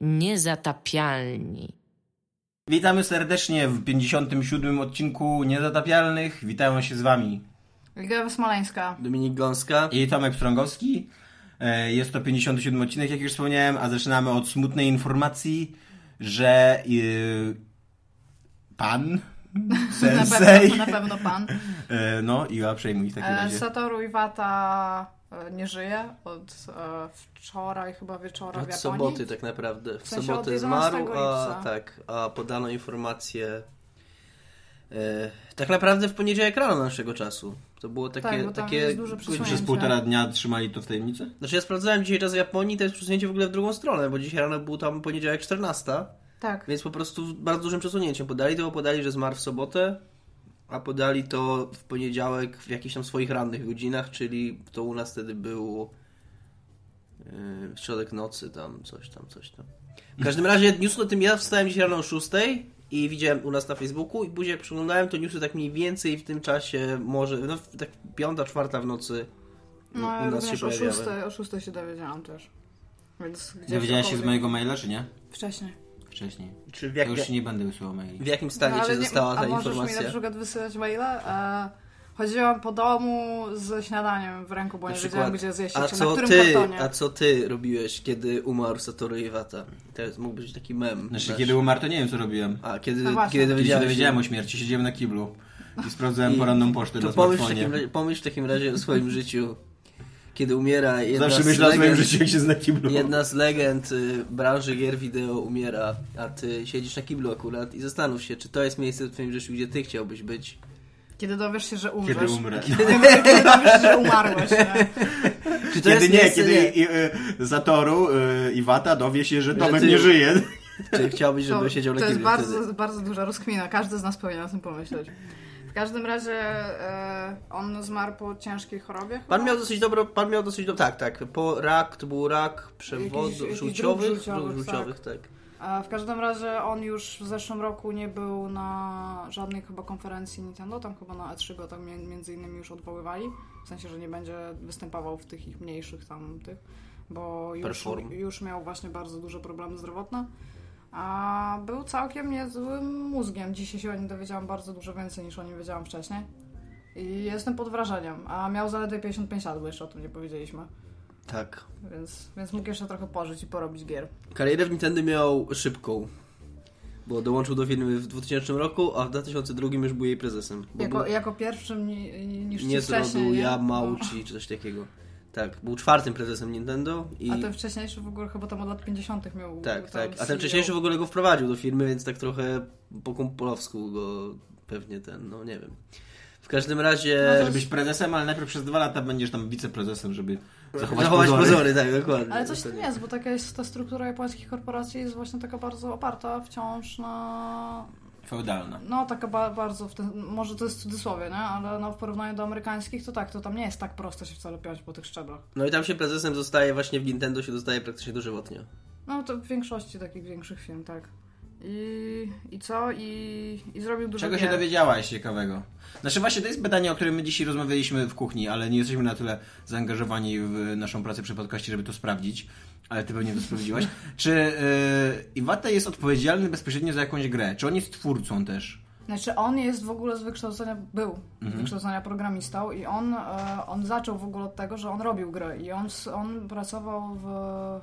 Niezatapialni. Witamy serdecznie w 57. odcinku Niezatapialnych. Witają się z wami Liga Smoleńska. Dominik Gąska. i Tomek Strągowski. E, Jest to 57 odcinek, jak już wspomniałem, a zaczynamy od smutnej informacji, że yy, pan Na Sensei, pewno, na pewno pan. e, no Iła przejmuj w takim razie. Satoru Iwata nie żyje od e, wczoraj chyba wieczora w Od Japonii. soboty tak naprawdę. W, W sensie sobotę od 11 zmarł, a tak, a podano informację e, tak naprawdę w poniedziałek rano naszego czasu. To było takie... Tak, takie. Przez półtora dnia trzymali to w tajemnicy? Znaczy ja sprawdzałem dzisiaj czas w Japonii, to jest przesunięcie w ogóle w drugą stronę, bo dzisiaj rano był tam poniedziałek 14, Tak. więc po prostu bardzo dużym przesunięciem podali to, podali, że zmarł w sobotę, a podali to w poniedziałek w jakichś tam swoich rannych godzinach, czyli to u nas wtedy był yy, środek nocy, tam coś tam, coś tam. W każdym razie news o tym ja wstałem dzisiaj rano o 6 i widziałem u nas na Facebooku i później jak przeglądałem to newsy tak mniej więcej w tym czasie, może, no tak piąta, czwarta w nocy No u ja nas się również o pojawiały. 6, o 6 się dowiedziałam też. Więc gdzieś Dowiedziałeś się z mojego maila, czy nie? Wcześniej. Wcześniej. Czy w, Ja jak, już nie będę wysyłał maili. w jakim stanie No, ci ale nie- została ta A możesz mi informacja? na przykład wysyłać maila? E, chodziłam po domu ze śniadaniem w ręku, bo Na nie przykład, wiedziałam gdzie zjeść, a czy co na którym ty, kartonie. A co ty robiłeś, kiedy umarł Satoru Iwata? To jest- mógł być taki mem. Znaczy, nasz. kiedy umarł, to nie wiem, co robiłem. A, kiedy, No kiedy Kiedy się dowiedziałem o śmierci, siedziałem na kiblu i sprawdzałem I- poranną pocztę to na pomyśl w, smartfonie. takim razie, pomyśl w takim razie o swoim życiu, kiedy umiera jedna Zawsze z myślę o swoim legend, życiu, jak się z na kiblu. Jedna z legend y, branży gier wideo umiera, a ty siedzisz na kiblu akurat i zastanów się, czy to jest miejsce w twoim życiu, gdzie ty chciałbyś być. Kiedy dowiesz się, że umrzesz. Kiedy umrę. Kiedy, kiedy dowiesz się, że umarłeś. Nie? Czy to Kiedy jest nie, miejsce, kiedy i, y, Zatoru y, Iwata dowie się, że Tomek ty- nie żyje. Czy chciałbyś, żeby To, siedział na to jest kiblu bardzo, bardzo duża rozkmina. Każdy z nas powinien o tym pomyśleć. W każdym razie e, on zmarł po ciężkiej chorobie. Pan chyba? miał dosyć dobro, pan miał dosyć do, tak, tak, po rak, to był rak przewodu, Jakiś- jakiś żółciowych, dróg żółciowych, żółciowych, tak. A w każdym razie on już w zeszłym roku nie był na żadnej chyba konferencji Nintendo, tam chyba na E3 go tam między innymi już odwoływali, w sensie, że nie będzie występował w tych ich mniejszych tam tych, bo już, już miał właśnie bardzo duże problemy zdrowotne, a był całkiem niezłym mózgiem. Dzisiaj się o nim dowiedziałam bardzo dużo więcej niż o nim wiedziałam wcześniej i jestem pod wrażeniem, a miał zaledwie 55 lat, bo jeszcze o tym nie powiedzieliśmy, Tak. więc, więc mógł jeszcze trochę pożyć i porobić gier. Karierę w Nintendo miał szybką, bo dołączył do firmy w 2000 roku, a w 2002 już był jej prezesem. Jako, był, jako pierwszym ni, niż nie ci wcześniej, zrobił nie? Yamauchi czy coś takiego. Tak, był czwartym prezesem Nintendo i... A ten wcześniejszy w ogóle chyba tam od lat 50. miał. Tak, tak. A ten wcześniejszy w ogóle go wprowadził do firmy, więc tak trochę po kumpolowsku go pewnie ten, no nie wiem. W każdym razie... No Żebyś prezesem, ale najpierw przez dwa lata będziesz tam wiceprezesem, żeby zachować, Zachować pozory. pozory, tak, dokładnie. Ale coś tym Dokładnie. jest, bo taka jest ta struktura japońskich korporacji jest właśnie taka bardzo oparta wciąż na. Feudalna. No, taka ba bardzo. W ten, może to jest w cudzysłowie, nie? Ale no, w porównaniu do amerykańskich to tak, to tam nie jest tak prosto się wcale piąć po tych szczeblach. No i tam się prezesem zostaje, właśnie w Nintendo się dostaje praktycznie dożywotnie. No, to w większości takich większych firm, tak. I, i co? I, I zrobił dużo Czego się gier. dowiedziałaś ciekawego? Znaczy właśnie to jest pytanie, o którym my dzisiaj rozmawialiśmy w kuchni, ale nie jesteśmy na tyle zaangażowani w naszą pracę przy podcaście, żeby to sprawdzić. Ale ty pewnie to sprawdziłaś. Czy yy, Iwata jest odpowiedzialny bezpośrednio za jakąś grę? Czy on jest twórcą też? Znaczy on jest w ogóle z wykształcenia, był Mhm. z wykształcenia programistą i on, e, on zaczął w ogóle od tego, że on robił gry i on, on pracował w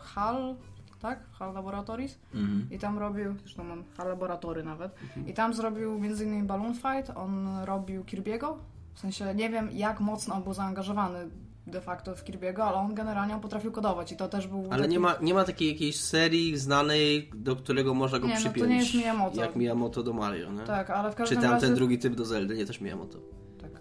HAL, tak? HAL Laboratories Mhm. i tam robił, zresztą mam HAL Laboratory nawet i tam zrobił m.in. Balloon Fight, on robił Kirby'ego, w sensie nie wiem jak mocno on był zaangażowany de facto w Kirby'ego, ale on generalnie on potrafił kodować i to też był Ale taki... nie ma, nie ma takiej jakiejś serii znanej, do którego można go Nie, no to przypiąć. nie jest Miyamoto. Jak Miyamoto do Mario, nie? Tak, ale w Czy każdym tam razie... ten drugi typ do Zeldy, nie też Miyamoto. Tak.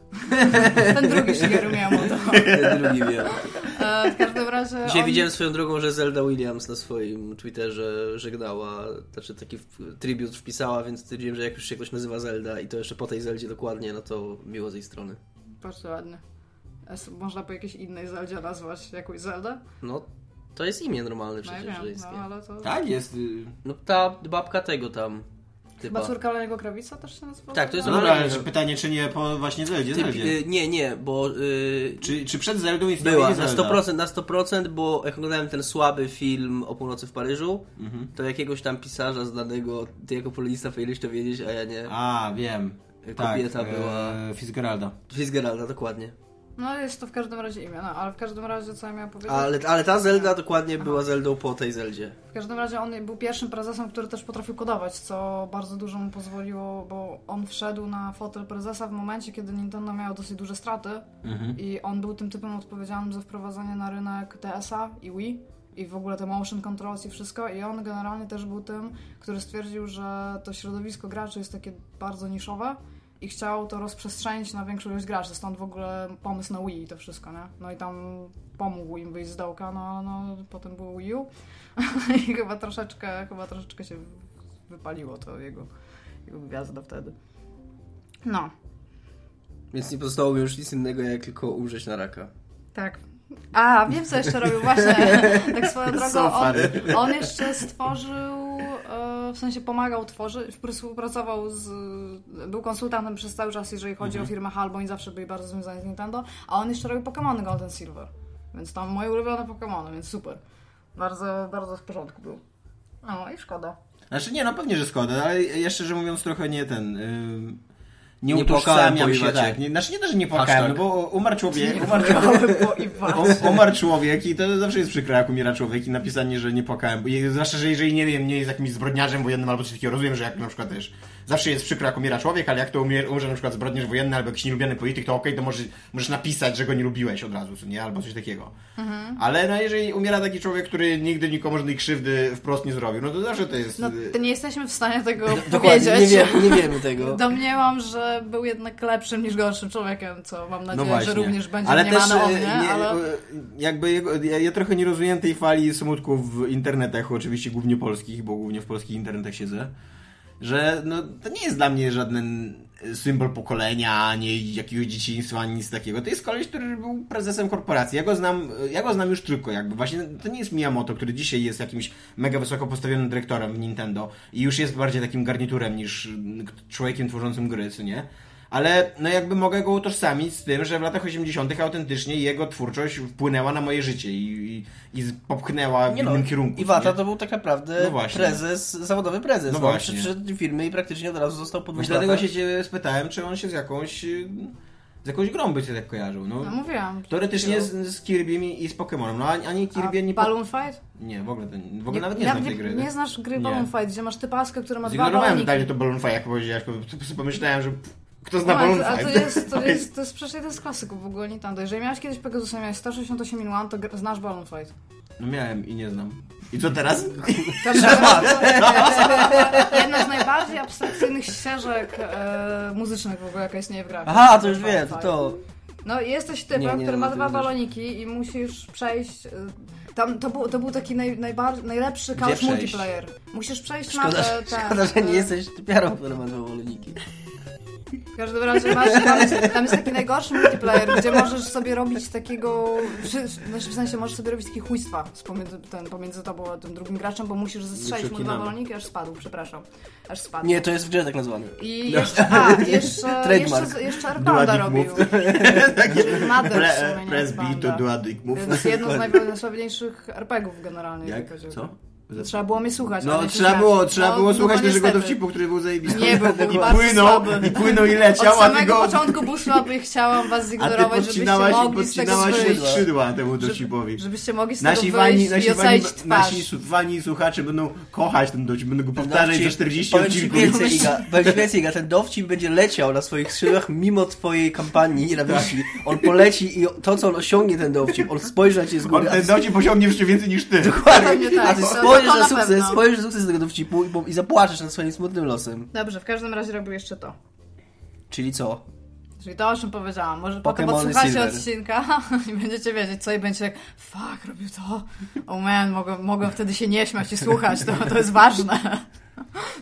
ten drugi Shigeru Miyamoto. Ten drugi Miyamoto. E, w każdym razie. Dzisiaj on... widziałem swoją drogą, że Zelda Williams na swoim Twitterze żegnała, znaczy taki tribut wpisała, więc stwierdziłem, że jak już się ktoś nazywa Zelda i to jeszcze po tej Zeldzie dokładnie, no to miło z jej strony. Bardzo ładnie. Można po jakiejś innej Zeldzie nazwać jakąś Zeldę? No, to jest imię normalne No ja przecież wiem, no to. Tak, jest. y, No ta babka tego tam. Chyba Typa. córka Leniego Krawica też się nazywa? Tak, to jest No No, dobra, ale- pytanie, czy nie po właśnie Zeldzie? Typ, Zeldzie. y, nie, nie, bo y, Czy, czy przed Zeldą istniała była nie na Zelda? 100%, na 100%, bo jak oglądałem ten słaby film o północy w Paryżu, Mhm. to jakiegoś tam pisarza znanego, ty jako polonista powinieneś to wiedzieć, a ja nie. A, wiem. Kobieta tak, była- E, Fitzgeralda. Fitzgeralda, dokładnie. No jest to w każdym razie imię, no, ale w każdym razie co ja miałam powiedzieć? Ale, ale ta Zelda dokładnie była Zeldą po tej Zeldzie. W każdym razie on był pierwszym prezesem, który też potrafił kodować, co bardzo dużo mu pozwoliło, bo on wszedł na fotel prezesa w momencie, kiedy Nintendo miało dosyć duże straty Mhm. i on był tym typem odpowiedzialnym za wprowadzenie na rynek DS-a i Wii i w ogóle te motion controls i wszystko i on generalnie też był tym, który stwierdził, że to środowisko graczy jest takie bardzo niszowe i chciał to rozprzestrzenić na większą ilość graczy, stąd w ogóle pomysł na Wii i to wszystko, nie? No i tam pomógł im wyjść z dołka, no no, potem było Wii U i chyba troszeczkę, chyba troszeczkę się wypaliło to jego, jego gwiazda wtedy. No, Więc nie pozostało mi już nic innego, jak tylko umrzeć na raka. tak. A, wiem co jeszcze robił, właśnie. Tak swoją drogą, on, on jeszcze stworzył, w sensie pomagał tworzyć, współpracował z, był konsultantem przez cały czas, jeżeli chodzi o firmę HAL, bo oni zawsze byli bardzo związani z Nintendo, a on jeszcze robił Pokémony Gold and Silver, więc tam moje ulubione Pokémony, więc super. Bardzo, bardzo w porządku był. No i szkoda. Znaczy nie, no pewnie, że szkoda, ale ja szczerze mówiąc trochę nie ten... Ym... Nie, Nie utożsamiam się, tak. Nie, znaczy nie to, że nie płakałem, Hashtag. no bo umarł człowiek, umarł, o- umarł człowiek i to zawsze jest przykre, jak umiera człowiek i napisanie, że nie płakałem. Zwłaszcza, że jeżeli nie wiem, nie jest jakimś zbrodniarzem wojennym albo coś takiego, rozumiem, że jak na przykład też zawsze jest przykro, jak umiera człowiek, ale jak to umie, umrze na przykład zbrodniarz wojenny albo jakiś nielubiany polityk, to okej, to może, możesz napisać, że go nie lubiłeś od razu, nie? Albo coś takiego. Ale no, jeżeli umiera taki człowiek, który nigdy nikomu żadnej krzywdy wprost nie zrobił, no to zawsze to jest... No, to nie jesteśmy w stanie tego Dokładnie, powiedzieć. nie, wie, nie wiemy tego. Domniemam, że był jednak lepszym niż gorszym człowiekiem, co mam nadzieję, że również będzie ale też, o e, mnie, nie, ale... e, jakby jego, ja, ja trochę nie rozumiem tej fali smutków w internetach, oczywiście głównie polskich, bo głównie w polskich internetach siedzę, że no, to nie jest dla mnie żaden symbol pokolenia, ani jakiegoś dzieciństwa, ani nic takiego. To jest koleś, który był prezesem korporacji. Ja go znam, ja go znam już tylko jakby. Właśnie to nie jest Miyamoto, który dzisiaj jest jakimś mega wysoko postawionym dyrektorem w Nintendo i już jest bardziej takim garniturem niż człowiekiem tworzącym gry, co nie? Ale no jakby mogę go utożsamić z tym, że w latach 80. autentycznie jego twórczość wpłynęła na moje życie i, i, i popchnęła w Nie no, innym kierunku. Iwata nie? to był tak naprawdę No właśnie. prezes, zawodowy prezes. No No właśnie. Przyszedł do firmy i praktycznie od razu został po dwóch Właśnie dlatego się cię spytałem, czy on się z jakąś z jakąś grą by się tak kojarzył. No, No mówiłam. teoretycznie z, z Kirby'm i, z Pokémonem, no ani, Kirby, ani A po... Balloon Fight? Nie, w ogóle, to, w ogóle nawet nie znam tej gry. Nie znasz gry Nie. Balloon Fight, gdzie masz typaskę, który ma dwa Zignorowałem baloniki. totalnie to Balloon Fight, jak powiedziałeś, pomyślałem, że pff, kto zna No, Balloon a Fight? to jest, to jest, to jest przecież jeden z klasyków w ogóle Nintendo. Jeżeli miałeś kiedyś Pegasusa, miałeś 168 min to znasz Balloon Fight. No miałem i nie znam. I co teraz? To jest jedna z najbardziej abstrakcyjnych ścieżek e, muzycznych w ogóle, jaka istnieje w grach. Aha, to już wiem, to Fight. to. No jesteś typem, Nie, nie, który ma dwa to baloniki i musisz przejść... y, Tam, to, był, to był taki naj, najbar, najlepszy couch multiplayer. Musisz przejść Szkoda, że, ten, szkoda, że nie jesteś typiarą, która ma dwa wolniki. W każdym razie masz, tam, jest, tam jest taki najgorszy multiplayer, gdzie możesz sobie robić takiego, znaczy w sensie możesz sobie robić takie chujstwa pomiędzy, ten, pomiędzy tobą a tym drugim graczem, bo musisz zestrzelić mu dwa baloniki, aż spadł, przepraszam. Aż spadł. Nie, to jest w grze tak nazwany. I jeszcze, a, jeszcze, Trademark. jeszcze, jeszcze dick robił. Pre, nie press jest B to banda. do a dick move. Więc jedno z najsławniejszych RPGów generalnie. Jak? Co? Trzeba było mnie słuchać. a No się trzeba było, trzeba No, było no słuchać bo naszego dowcipu, który był zajebisty. Nie był, był bardzo płynął, słaby. i płynął i Od leciał, a ty samego go... początku był słaby i chciałam was A ty zignorować, żebyście mogli z tego wyjść. skrzydła temu dowcipowi. Żebyście mogli z Nasi tego fani, wyjść nasi i fani, twarz. nasi fani słuchacze będą kochać ten dowcip, będą go powtarzać za 40 powiem ci odcinków. więcej, Iga, powiem więcej, Iga, ten dowcip będzie leciał na swoich skrzydłach mimo twojej kampanii nienawiści. On poleci i to, co on osiągnie ten dowcip, on spojrzy na ciebie z góry, a ten ty dowcip osiągnie jeszcze więcej niż ty. Dokładnie, a tak, ty to- to- spojrzysz na na sukces, pewno. spojrzysz na sukces tego dowcipu i, i zapłaczesz nad swoim smutnym losem. Dobrze, w każdym razie robił jeszcze to. Czyli co? Czyli to, o czym powiedziałam. Może potem odsłuchacie Silver. odcinka i będziecie wiedzieć, co i będziecie jak, fuck, robił to. Oh man, mogłem, mogłem wtedy się nie śmiać i słuchać, to, to jest ważne.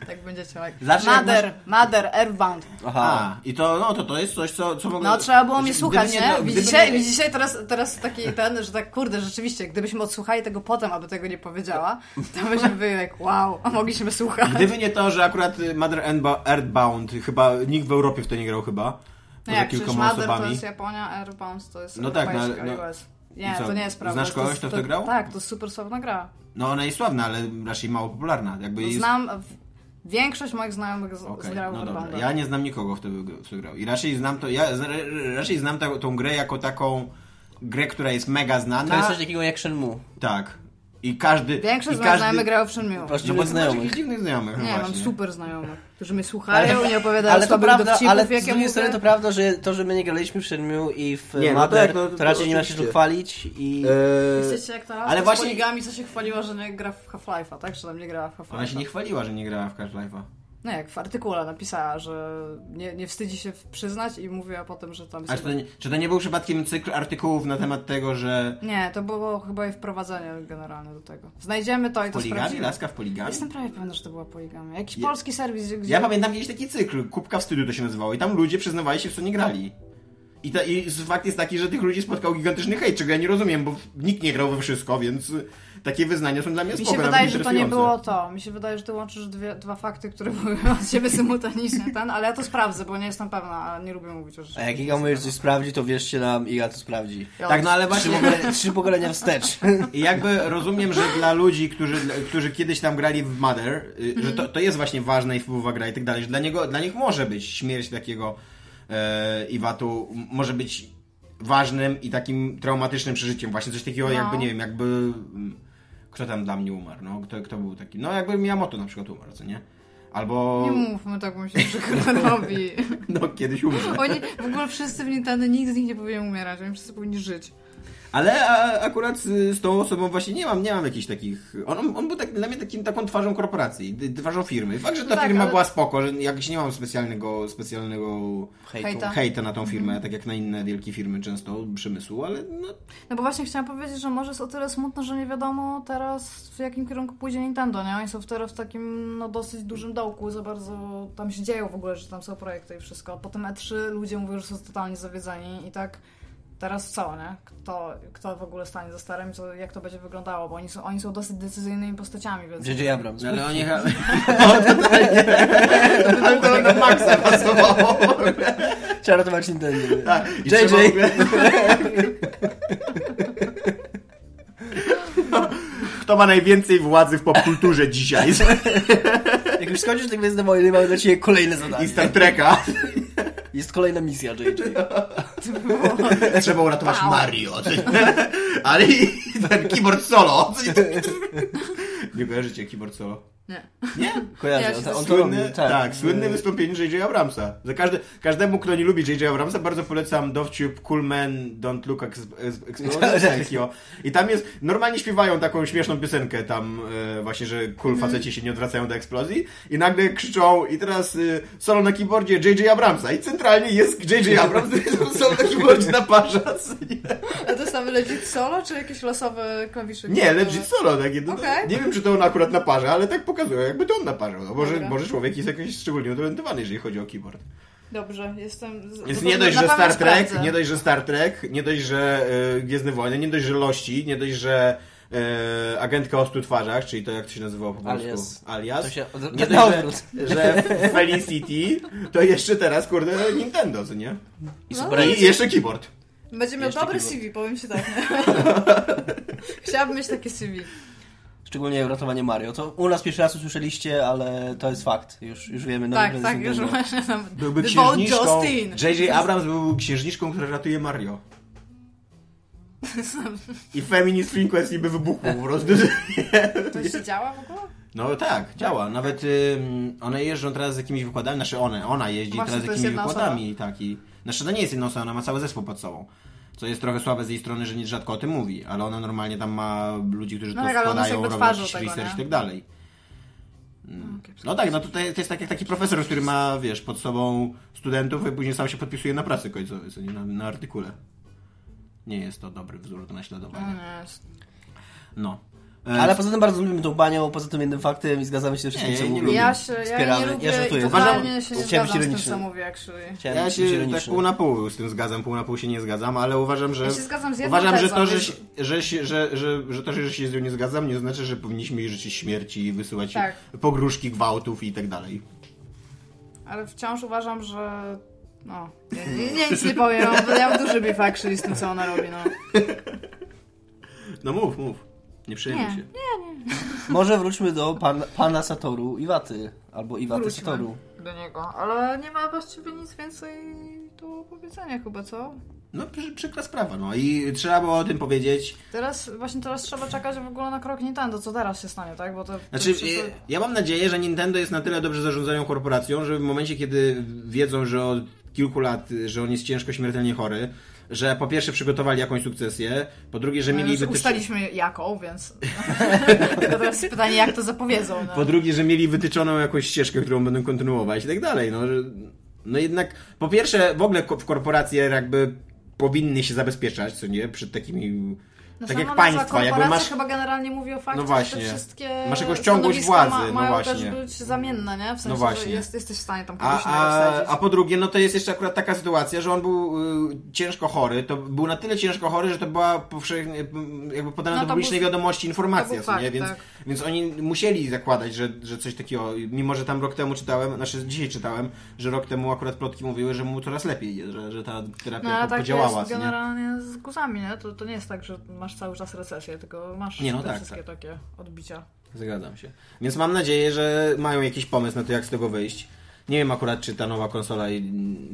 Tak będzie ciąg. Zawsze jak Mother, Mother, Earthbound. Aha. A, i to, no, to, to jest coś, co, co mogę... No trzeba było mnie Gdyby słuchać, nie? gdyby Widzicie, nie- widzicie teraz, teraz taki ten, że tak kurde, rzeczywiście, gdybyśmy odsłuchali tego potem, aby tego nie powiedziała, to byśmy byli jak wow, a mogliśmy słuchać. Gdyby nie to, że akurat Mother Earthba- Earthbound, chyba nikt w Europie w to nie grał chyba. No jak, kilkoma Mother to osobami. jest Japonia, Airbound to jest No tak, no, no. US. Nie, to nie jest prawda. znasz kogoś, kto w to grał? Tak, to jest super sławna gra. No ona jest sławna, ale raczej mało popularna. Jakby jest... Znam, w- większość moich znajomych z, Okej, zgrało no w dobra. Ja nie znam nikogo, kto by w to grał. I raczej znam to, ja raczej znam ta, tą grę jako taką grę, która jest mega znana. To jest coś takiego jak Shenmue. Tak. I każdy... Większość i z moich każdy... znajomych grało w Shenmue. Właśnie No bo znajomych. dziwnych znajomych, no Nie, mam właśnie. super znajomych, którzy mnie słuchają i opowiadają Ale to prawda, dowcipów, ale z jak ja drugiej strony to prawda, że to, że my nie graliśmy w Shenmue i w Nie, no Mother, tak, no to- to, to raczej nie ma się tu chwalić i... Eee, Jesteście jak ta Ale ale właśnie- właśnie... z poligami, co się chwaliła, że nie gra w Half-Life'a, tak? Czy tam nie grała w Half-Life'a? Ona się nie chwaliła, że nie grała w Half-Life'a. No jak w artykule napisała, że nie, nie wstydzi się przyznać i mówiła potem, że tam A czy to, nie, czy to nie był przypadkiem cykl artykułów na temat tego, że Nie, to było chyba i wprowadzenie generalne do tego. Znajdziemy to i to poligami? sprawdzimy. Laska w poligami? Jestem prawie pewna, że to była poligamia. Jakiś Ja- polski serwis, gdzie... Ja pamiętam kiedyś taki cykl, Kubka Wstydu to się nazywało i tam ludzie przyznawali się w co nie grali. I, ta, I fakt jest taki, że tych ludzi spotkał gigantyczny hejt, czego ja nie rozumiem, bo nikt nie grał we wszystko, więc takie wyznania są dla mnie Mi spoko, się wydaje, że to nie było to. Mi się wydaje, że ty łączysz dwie, dwa fakty, które były od siebie symultanicznie, ten, ale ja to sprawdzę, bo nie jestem pewna, a nie lubię mówić o rzeczach. A jak Iga mówisz coś sprawdzi, to wierzcie nam, Iga to sprawdzi. Ja- Tak, no ale Trzy, właśnie pokolenia, trzy pokolenia wstecz. I jakby rozumiem, że dla ludzi, którzy, którzy kiedyś tam grali w Mother, y, że to, to jest właśnie ważna i wpływowa gra i tak dalej, że dla, niego, dla nich może być śmierć takiego e, Iwatu, może być ważnym i takim traumatycznym przeżyciem. Właśnie coś takiego No. jakby, nie wiem, jakby... Kto tam dla mnie umarł, no? Kto, kto był taki? No jakby Miyamoto na przykład umarł, co nie? Albo... Nie mówmy tak, mi się przykro robi. No, kiedyś umrze. Oni, w ogóle wszyscy w Nintendo, nikt z nich nie powinien umierać, oni wszyscy powinni żyć. Ale a, akurat z, z tą osobą właśnie nie mam, nie mam jakichś takich. On, on był tak, dla mnie takim, taką twarzą korporacji, twarzą firmy. Fakt, że ta tak, firma ale- była spoko, że jakoś nie mam specjalnego, specjalnego Hejtu. Hejta. na tą firmę, tak jak na inne wielkie firmy często przemysłu, ale no, No bo właśnie chciałam powiedzieć, że może jest o tyle smutno, że nie wiadomo teraz w jakim kierunku pójdzie Nintendo, nie? Oni są teraz w takim no dosyć dużym dołku, za bardzo tam się dzieją w ogóle, że tam są projekty i wszystko. Potem E3 ludzie mówią, że są totalnie zawiedzeni i tak teraz co, nie? Kto, kto w ogóle stanie za starym, co, jak to będzie wyglądało, bo oni są, oni są dosyć decyzyjnymi postaciami, więc... J.J. Abrams. ale oni. no, totalnie. Ale to na maksa pasowało. Trzeba ratować Nintendo. Tak, i JJ. Kto ma najwięcej władzy w popkulturze dzisiaj? Jak już skończysz te Gwiezdne Wojny, mamy dla Ciebie kolejne I zadanie. Star Treka. Jest kolejna misja, JJ. Trzeba uratować. Mario. Ale i ten keyboard solo. Nie kojarzycie keyboard solo? Nie. Nie? Kojarzę, Ja on, to robi. Słynne, Tak, tak, słynne wystąpienie J.J. Abramsa. Za każdy, każdemu, kto nie lubi J.J. Abramsa, bardzo polecam dowcip Cool Man Don't Look Ex- Ex- Explosive. coś takiego. I tam jest, normalnie śpiewają taką śmieszną piosenkę tam e, właśnie, że cool faceci się nie odwracają do eksplozji i nagle krzyczą i teraz e, solo na keyboardzie J.J. Abramsa i centralnie jest J.J. Abrams, solo na keyboardzie naparza. A to jest tam legit solo, czy jakieś losowe klawisze? Nie, legit solo takie. No, Okej. Nie wiem, czy to on akurat naparza, ale tak pokazuje, jakby to on naparzał. No, może, Dobra. może człowiek jest jakoś szczególnie utalentowany, jeżeli chodzi o keyboard. Dobrze, jestem... z- Więc nie dość, że Star Trek, sprawdzę. nie dość, że Star Trek, nie dość, że y, Gwiezdne Wojny, nie dość, że Lości, nie dość, że y, agentka o stu twarzach, czyli to jak to się nazywało po polsku? Alias. Alias. To się- Nie na dość, że, że Felicity, to jeszcze teraz, kurde, Nintendo, co nie? I No. I jeszcze keyboard. Będzie miał dobre. CV, powiem ci tak. Chciałabym mieć takie CV. Szczególnie uratowanie Mario. To u nas pierwszy raz usłyszeliście, ale to jest fakt. Już, już wiemy. nowy tak, tak, już właśnie tam... Byłby księżniczką, Justin. J.J. Abrams byłby księżniczką, która ratuje Mario. I Feminist Frequency by wybuchło po prostu. To się działa w ogóle? No tak, działa. Nawet ym, one jeżdżą teraz z jakimiś wykładami, znaczy one, ona jeździ Właśnie, teraz z jakimiś wykładami. Tak, i, znaczy to nie jest jedna osoba, ona ma cały zespół pod sobą. Co jest trochę słabe z jej strony, że nie rzadko o tym mówi, ale ona normalnie tam ma ludzi, którzy No to tak, składają, robią jakiś research i tak dalej. Mm. kiepsko. No tak, no tutaj to jest tak jak taki profesor, który ma, wiesz, pod sobą studentów i później sam się podpisuje na pracy końcowej, co nie, na, na artykule. Nie jest to dobry wzór do No naśladowania. No. E, Ale poza tym bardzo lubimy tą banią, poza tym jednym faktem i zgadzamy się ze wszystkim, co ja nie mówi. lubię. Ja się, ja nie lubię Ja żartuję. Uważam- się nie zgadzam z tym, co mówi, actually. Chciałem Ja się tak pół na pół z tym zgadzam, pół na pół się nie zgadzam, ale uważam, że Ja się zgadzam z jedną uważam, że to, że, że, się- że, że, że to, że się z nią nie zgadzam, nie znaczy, że powinniśmy jej życzyć śmierci i wysyłać Tak. pogróżki, gwałtów i tak dalej. Ale wciąż uważam, że... No, nie, nie, nic nie powiem, bo ja mam duży beef actually z tym, co ona robi, no. No mów, mów. Nie przejmuj Nie, się. Może wróćmy do pan, pana Satoru Iwaty, albo Iwaty Wróćmy Satoru. do niego. Ale nie ma właściwie nic więcej do powiedzenia chyba, co? No przy, przykra sprawa, no i trzeba było o tym powiedzieć. Teraz, właśnie teraz trzeba czekać w ogóle na krok Nintendo, co teraz się stanie, tak? Bo to... Znaczy, to e, ja mam nadzieję, że Nintendo jest na tyle dobrze zarządzają korporacją, że w momencie, kiedy wiedzą, że od kilku lat, że on jest ciężko śmiertelnie chory, że po pierwsze przygotowali jakąś sukcesję, po drugie, że No mieli wytyczone... Ustaliśmy jaką, więc... Tylko teraz jest pytanie, jak to zapowiedzą. No. Po drugie, że mieli wytyczoną jakąś ścieżkę, którą będą kontynuować i tak dalej. No, no jednak, po pierwsze, w ogóle w korporacje jakby powinny się zabezpieczać, co nie, przed takimi... No tak jak państwa, jakby masz... chyba generalnie mówi o fakcie, No właśnie. że te wszystkie Masz jakąś ciągłość władzy, no mają właśnie. też być zamienne, nie? W sensie, właśnie. że jest, jesteś w stanie tam kogoś a, a, a po drugie, no to jest jeszcze akurat taka sytuacja, że on był y, ciężko chory. To był na tyle ciężko chory, że to była powszechnie, m, jakby podana No do publicznej był- wiadomości informacja, co nie? fakt, Więc, tak. więc oni musieli zakładać, że, że coś takiego, mimo że tam rok temu czytałem, znaczy dzisiaj czytałem, że rok temu akurat plotki mówiły, że mu coraz lepiej że, że ta terapia No tak podziałała, jest generalnie z guzami, nie? To, to nie jest tak, że masz cały czas recesję, tylko masz Nie, no te tak, wszystkie tak. takie odbicia. Zgadzam się. Więc mam nadzieję, że mają jakiś pomysł na to, jak z tego wyjść. Nie wiem akurat, czy ta nowa konsola,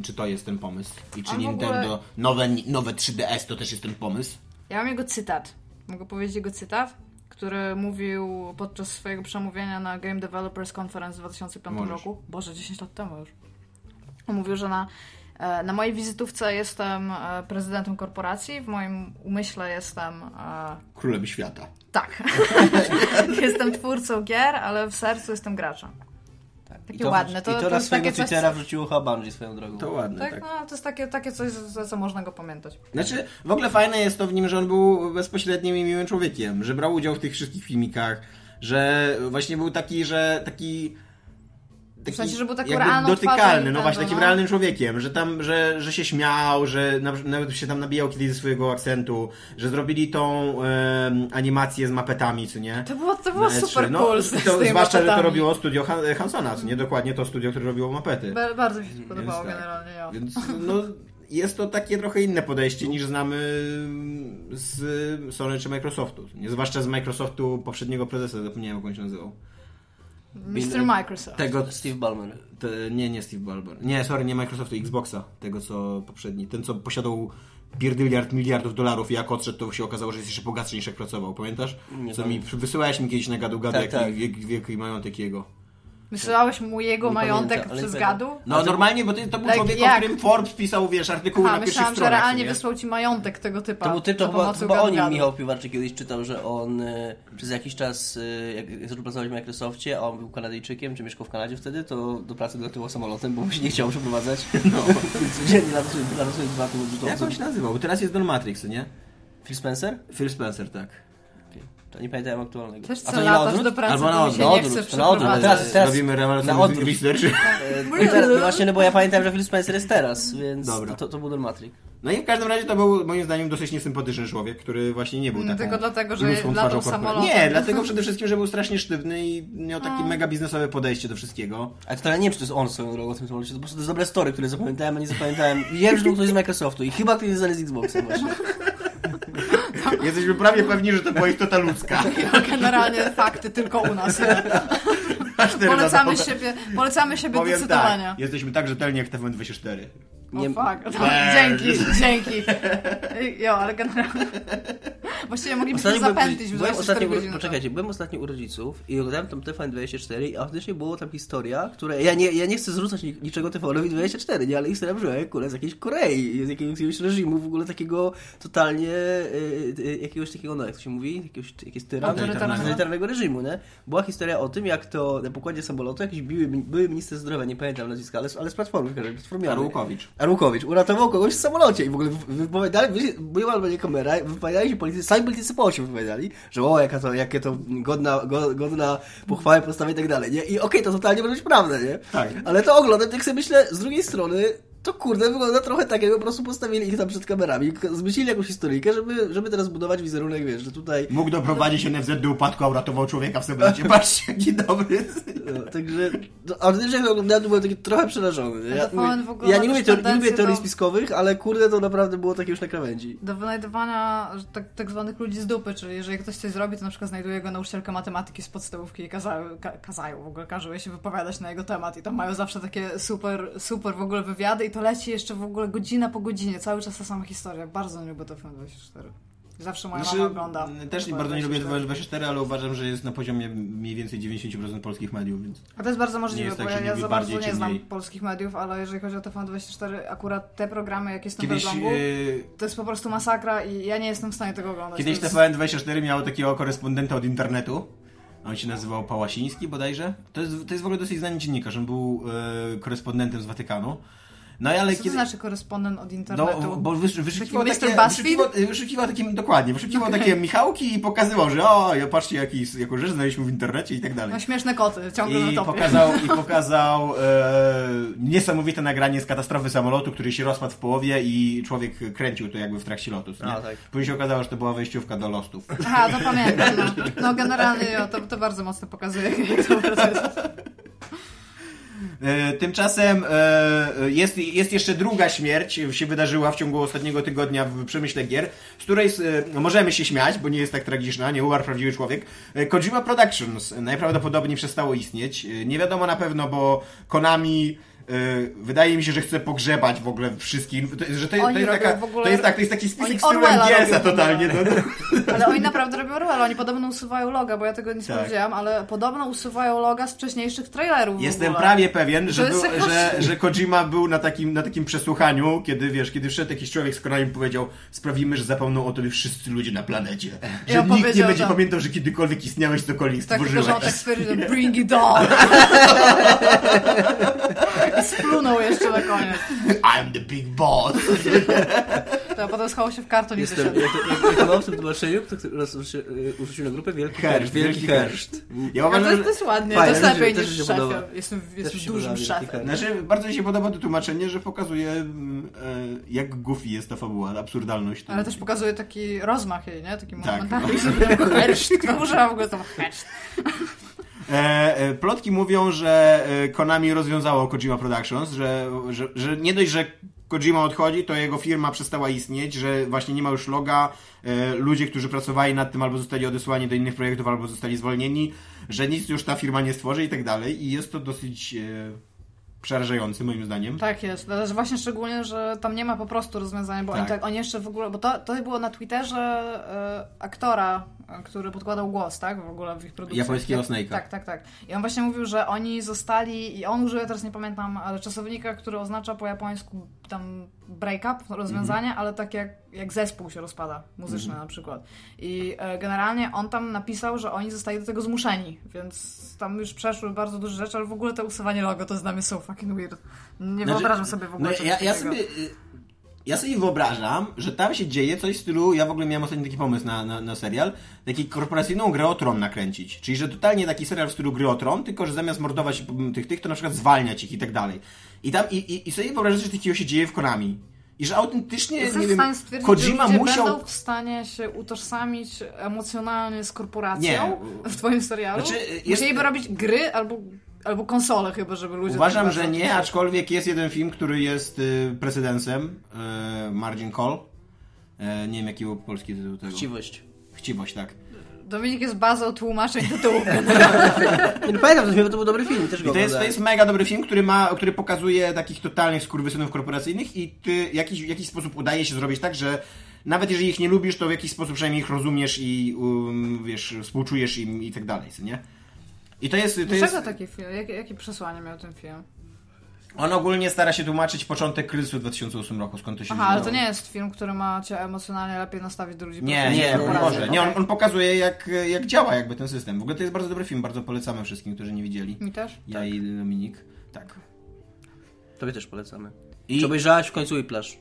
czy to jest ten pomysł. I czy w ogóle- Nintendo, nowe, nowe 3DS to też jest ten pomysł. Ja mam jego cytat. Mogę powiedzieć jego cytat? Który mówił podczas swojego przemówienia na Game Developers Conference w 2005 Możesz. roku. Boże, 10 lat temu już. On mówił, że na, na mojej wizytówce jestem e, prezydentem korporacji, w moim umyśle jestem e, Królem świata. tak. jestem twórcą gier, ale w sercu jestem graczem. Takie ładne. To, I to, to na swojego coś, Twittera co- wrzuciło Bungie swoją drogą. To ładne, Tak, tak. no to jest takie, takie coś, za co można go pamiętać. Znaczy, w ogóle fajne jest to w nim, że on był bezpośrednim i miłym człowiekiem, że brał udział w tych wszystkich filmikach, że właśnie był taki, że taki... taki sensie, że był jakby realną dotykalny, no właśnie, takim no. realnym człowiekiem, że tam, że, że się śmiał, że na, nawet się tam nabijał kiedyś ze swojego akcentu, że zrobili tą em, animację z mapetami, co nie? To było, to było E3. super no, cool. Z, to, zwłaszcza, że to mapetami. robiło studio Han- Hansona, co nie? Dokładnie to studio, które robiło mapety. Ba- Bardzo mi się podobało tak. generalnie, ja. Więc no, jest to takie trochę inne podejście niż znamy z Sony czy Microsoftu. Nie, zwłaszcza z Microsoftu poprzedniego prezesa, zapomniałem jak on się nazywał. Mr. Microsoft. Tego, Steve Ballmer. te, nie, nie Steve Ballmer. Nie, sorry, nie Microsoftu, Xboxa. Tego, co poprzedni. Ten, co posiadał pierdyliard miliardów dolarów i jak odszedł, to się okazało, że jest jeszcze bogatszy niż jak pracował. Pamiętasz? Nie co mi pamiętam. wysyłałeś mi kiedyś na gadu gadu, Tak, jaki tak. wiek, wiek i majątek jego. Wysyłałeś mu jego Nie majątek pamiętam, ale przez gadu? No normalnie, bo to, to był Like człowiek, jak? o którym Forbes pisał, wiesz, artykuły A, na pierwszych myślałam, że stronach. realnie nie? wysłał ci majątek tego typa. To był ty, to za chyba, pomocą chyba o nim. Michał Piwarczyk kiedyś czytał, że on y, przez jakiś czas, y, jak zaczął pracować w Microsoftie, a on był Kanadyjczykiem, czy mieszkał w Kanadzie wtedy, to do pracy doletywał samolotem, bo mu się nie chciał przeprowadzać. No. Codziennie latał sobie, dwa tygodnie do Jak on się nazywał? Bo teraz jest Don Matrix, nie? Phil Spencer? Phil Spencer, tak. To nie pamiętam aktualnego. Też A co to nie na odwrót? do pracy, Albo na odwrót. Na odwrót, to na odwrót. Teraz- teraz- Robimy na rewelacyjny odwrót. research. E, no, teraz, no właśnie, no bo ja pamiętam, że Phil Spencer jest teraz, więc Dobra. to, to był Don Matrix. No i w każdym razie to był moim zdaniem dosyć niesympatyczny człowiek, który właśnie nie był Mm, taką tylko dlatego, że latał samolotem. Nie, dlatego przede wszystkim, że był strasznie sztywny i miał takie A. mega biznesowe podejście do wszystkiego. Ale to ja nie wiem, czy to jest on swoją drogą w tym samolocie, to po prostu to jest dobre story, które zapamiętałem, a nie zapamiętałem. Wiem, że to był ktoś z Microsoftu i chyba ktoś jest z Xboxa właśnie. Jesteśmy prawie pewni, że to była istota ludzka. Generalnie fakty tylko u nas. Polecamy siebie, polecamy siebie Powiem cytowania. tak, jesteśmy tak rzetelni jak TVN24. O Nie- fuck, no, dzięki, dzięki. Jo, ale generalnie... Właściwie moglibyśmy Ostatnio byłem, zapętlić w byłem 24 ostatnio, godziny. poczekajcie, byłem ostatnio u rodziców i oglądałem tam TVN24 i autentycznie było tam historia, która, ja nie, ja nie chcę zrzucać ni- niczego TVN24, nie, ale historia brzmiała jak kule z jakiejś Korei, z jakiegoś reżimu w ogóle takiego totalnie, y, y, jakiegoś takiego, no jak to się mówi, jakiegoś, jakiegoś Autorytarnego. reżimu, nie? Była historia o tym, jak to na pokładzie samolotu jakiś były, były minister zdrowia, nie pamiętam nazwiska, ale, ale z Platformy, w platformiany. Arłukowicz. Arłukowicz uratował kogoś w samolocie i w ogóle wypowiadali, była albo nie kamera, wypowiadali się politycy, sami tak byli tycy po wypowiadali, że o, jaka to, jakie to godna, go, godna pochwały postawy i tak dalej, nie? I okej, to totalnie może być prawda, nie? Tak. Ale to oglądam, tak sobie myślę, z drugiej strony, to kurde wygląda trochę tak, jakby po prostu postawili ich tam przed kamerami, zmyślili jakąś historyjkę, żeby, żeby teraz budować wizerunek, wiesz, że tutaj... Mógł doprowadzić NFZ do upadku, a uratował człowieka w Senacie. Patrzcie, jaki dobry. No, także, no, autentycznie jak oglądałem, to byłem taki trochę przerażony. Ja, ogóle ja nie, lubię też teorii, nie lubię tendencję teorii do- spiskowych, ale kurde, to naprawdę było takie już na krawędzi. do wynajdywania że tak, tak zwanych ludzi z dupy, czyli jeżeli ktoś coś zrobi, to na przykład znajduje go nauczycielka matematyki z podstawówki i kazają, ka, kazają w ogóle, każą się wypowiadać na jego temat i tam mają zawsze takie super, super w ogóle wywiady i to leci jeszcze w ogóle godzina po godzinie, cały czas ta sama historia. Bardzo nie lubię TVN24. Zawsze moja Znaczy, mama ogląda. też nie bardzo nie lubię 24, ale uważam, że jest na poziomie mniej więcej 90% polskich mediów, więc... A to jest bardzo możliwe, jest tak, bo że ja, ja za bardzo nie znam mniej. polskich mediów, ale jeżeli chodzi o TVN24, akurat te programy, jak jestem Kiedyś, yy, to jest po prostu masakra i ja nie jestem w stanie tego oglądać. kiedyś to jest... TVN24 miało takiego korespondenta od internetu. On się nazywał Pałasiński bodajże. To jest, to jest w ogóle dosyć znany dziennikarz. On był e, korespondentem z Watykanu. No ale Co to kiedy... znaczy korespondent od internetu? No, bo wysz, wyszukiwał Taki takie, wyszukiwał, wyszukiwał takie, dokładnie, wyszukiwał Okej. takie Michałki i pokazywał, że o, ja patrzcie, jaki, jaką rzecz znaleźliśmy w internecie i tak dalej. No śmieszne koty, ciągle I na topie. pokazał, i pokazał e, niesamowite nagranie z katastrofy samolotu, który się rozpadł w połowie i człowiek kręcił to jakby w trakcie lotu. Nie? A, tak. Później się okazało, że to była wejściówka do Lostów. Aha, to pamiętam. No, no generalnie jo, to, to bardzo mocno pokazuje, jak to proces. E, Tymczasem e, jest, jest jeszcze druga śmierć, się wydarzyła w ciągu ostatniego tygodnia w przemyśle gier, z której e, możemy się śmiać, bo nie jest tak tragiczna, nie umarł prawdziwy człowiek. E, Kojima Productions najprawdopodobniej przestało istnieć. E, Nie wiadomo na pewno, bo Konami e, wydaje mi się, że chce pogrzebać w ogóle wszystkich, to, że to, jest- to jest taka, ogóle- to jest tak, to jest taki spisek Orwella w totalnie. ogóle. No, Ale oni naprawdę robią Orwell, oni podobno usuwają loga, bo ja tego nie Tak. sprawdziłam, ale podobno usuwają loga z wcześniejszych trailerów Jestem prawie pewien, że, był, że, że Kojima był na takim, na takim przesłuchaniu, kiedy wiesz, kiedy wszedł jakiś człowiek z Konami i powiedział, sprawimy, że zapomną o tobie wszyscy ludzie na planecie. Że Ja nikt nie będzie że- pamiętał, że kiedykolwiek istniałeś, cokolwiek Tak, tylko że stworzyłeś. on tak stwierdził, bring it on! I splunął jeszcze na koniec. I'm the big boss. To potem schował się w karton i Jestem, wyszedł. jak, jak, jak mam w tym tłumaczeniu, kto który raz y, urzucił na grupę Wielki Herszt, Herszt. Wielki Herszt. Ja Ja, to, uważam, jest, to jest ładnie, Fajne, to jest lepiej niż podoba. Jestem, Też jestem dużym. Herszt. Znaczy, bardzo mi się podoba to tłumaczenie, że pokazuje, mm, e, jak goofy jest ta fabuła, absurdalność. Ale też pokazuje taki rozmach jej, nie? Taki Tak. monumentalny. Herszt. Kto używa w ogóle to herszt? E, e, plotki mówią, że e, Konami rozwiązało Kojima Productions, że, że, że nie dość, że Kojima odchodzi, to jego firma przestała istnieć, że właśnie nie ma już loga, e, ludzie, którzy pracowali nad tym albo zostali odesłani do innych projektów, albo zostali zwolnieni, że nic już ta firma nie stworzy i tak dalej. I jest to dosyć e, przerażające moim zdaniem. Tak jest, ale że właśnie szczególnie, że tam nie ma po prostu rozwiązania, bo oni, Tak. tak, oni jeszcze w ogóle, bo to, to było na Twitterze e, aktora, e, który podkładał głos, tak, w ogóle w ich produkcji. Japońskiego Snake'a. Tak, tak, tak. I on właśnie mówił, że oni zostali, i on użył, ja teraz nie pamiętam, ale czasownika, który oznacza po japońsku tam break-up, rozwiązanie, Mhm. ale tak jak, jak zespół się rozpada, muzyczny na przykład. I e, generalnie on tam napisał, że oni zostali do tego zmuszeni, więc tam już przeszły bardzo duże rzeczy, ale w ogóle to usuwanie logo to dla mnie so fucking weird. Nie Znaczy, wyobrażam sobie w ogóle No, ja, ja, sobie, y, ja sobie wyobrażam, że tam się dzieje coś w stylu, ja w ogóle miałem ostatnio taki pomysł na, na, na serial, taki korporacyjną grę o tron nakręcić. Czyli, że totalnie taki serial w stylu gry o tron, tylko, że zamiast mordować tych, tych, to na przykład zwalniać ich i tak dalej. I tam, i, i, i sobie wyobrażam, że takiego się dzieje w Konami. I że autentycznie, Jestem nie wiem, Kojima że musiał... będą w stanie się utożsamić emocjonalnie z korporacją Nie. w twoim serialu? Znaczy, jest- Musieliby robić gry albo, albo konsole chyba, żeby ludzie... Uważam, tak że nie, aczkolwiek jest jeden film, który jest y, precedensem, y, Margin Call. E, nie wiem, jaki był polski tytuł tego. Chciwość. Chciwość, tak. Dominik jest bazą tłumaczeń tytułów. Nie, no pamiętam, to, to był dobry film, też I to jest, to jest mega dobry film, który ma, który pokazuje takich totalnych skurwysynów korporacyjnych i ty w jakiś, w jakiś sposób udaje się zrobić tak, że nawet jeżeli ich nie lubisz, to w jakiś sposób przynajmniej ich rozumiesz i um, wiesz, współczujesz im i tak dalej, co nie? I to jest, to Dlaczego jest, taki film? Jakie, jakie przesłanie miał ten film? on ogólnie stara się tłumaczyć początek kryzysu w 2008 roku, skąd to się Aha, ale to nie jest film, który ma cię emocjonalnie lepiej nastawić do ludzi. Nie, nie. Boże. Nie, on, on pokazuje jak, jak działa jakby ten system. W ogóle to jest bardzo dobry film, bardzo polecamy wszystkim, którzy nie widzieli. Mi też? Ja i Dominik. Tak. Tobie też polecamy. I Czy obejrzałaś w końcu i plaż?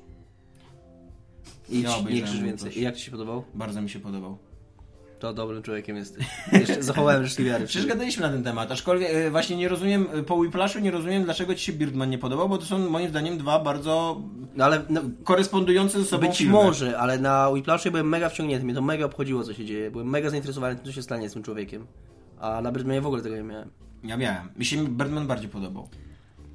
Idź, Ja nie obejrzałem krzyż więcej. I jak ci się podobał? Bardzo mi się podobał. To dobrym człowiekiem jesteś. Jeszcze zachowałem resztki wiary. Przecież gadaliśmy na ten temat, aczkolwiek e, właśnie nie rozumiem, e, po Whiplashu nie rozumiem, dlaczego ci się Birdman nie podobał, bo to są moim zdaniem dwa bardzo No ale no, korespondujące ze sobą być filmy. może, ale na Whiplashu byłem mega wciągnięty. Mnie to mega obchodziło, co się dzieje. Byłem mega zainteresowany tym, co się stanie z tym człowiekiem. A na Birdmanie w ogóle tego nie miałem. Ja miałem. Mi się Birdman bardziej podobał.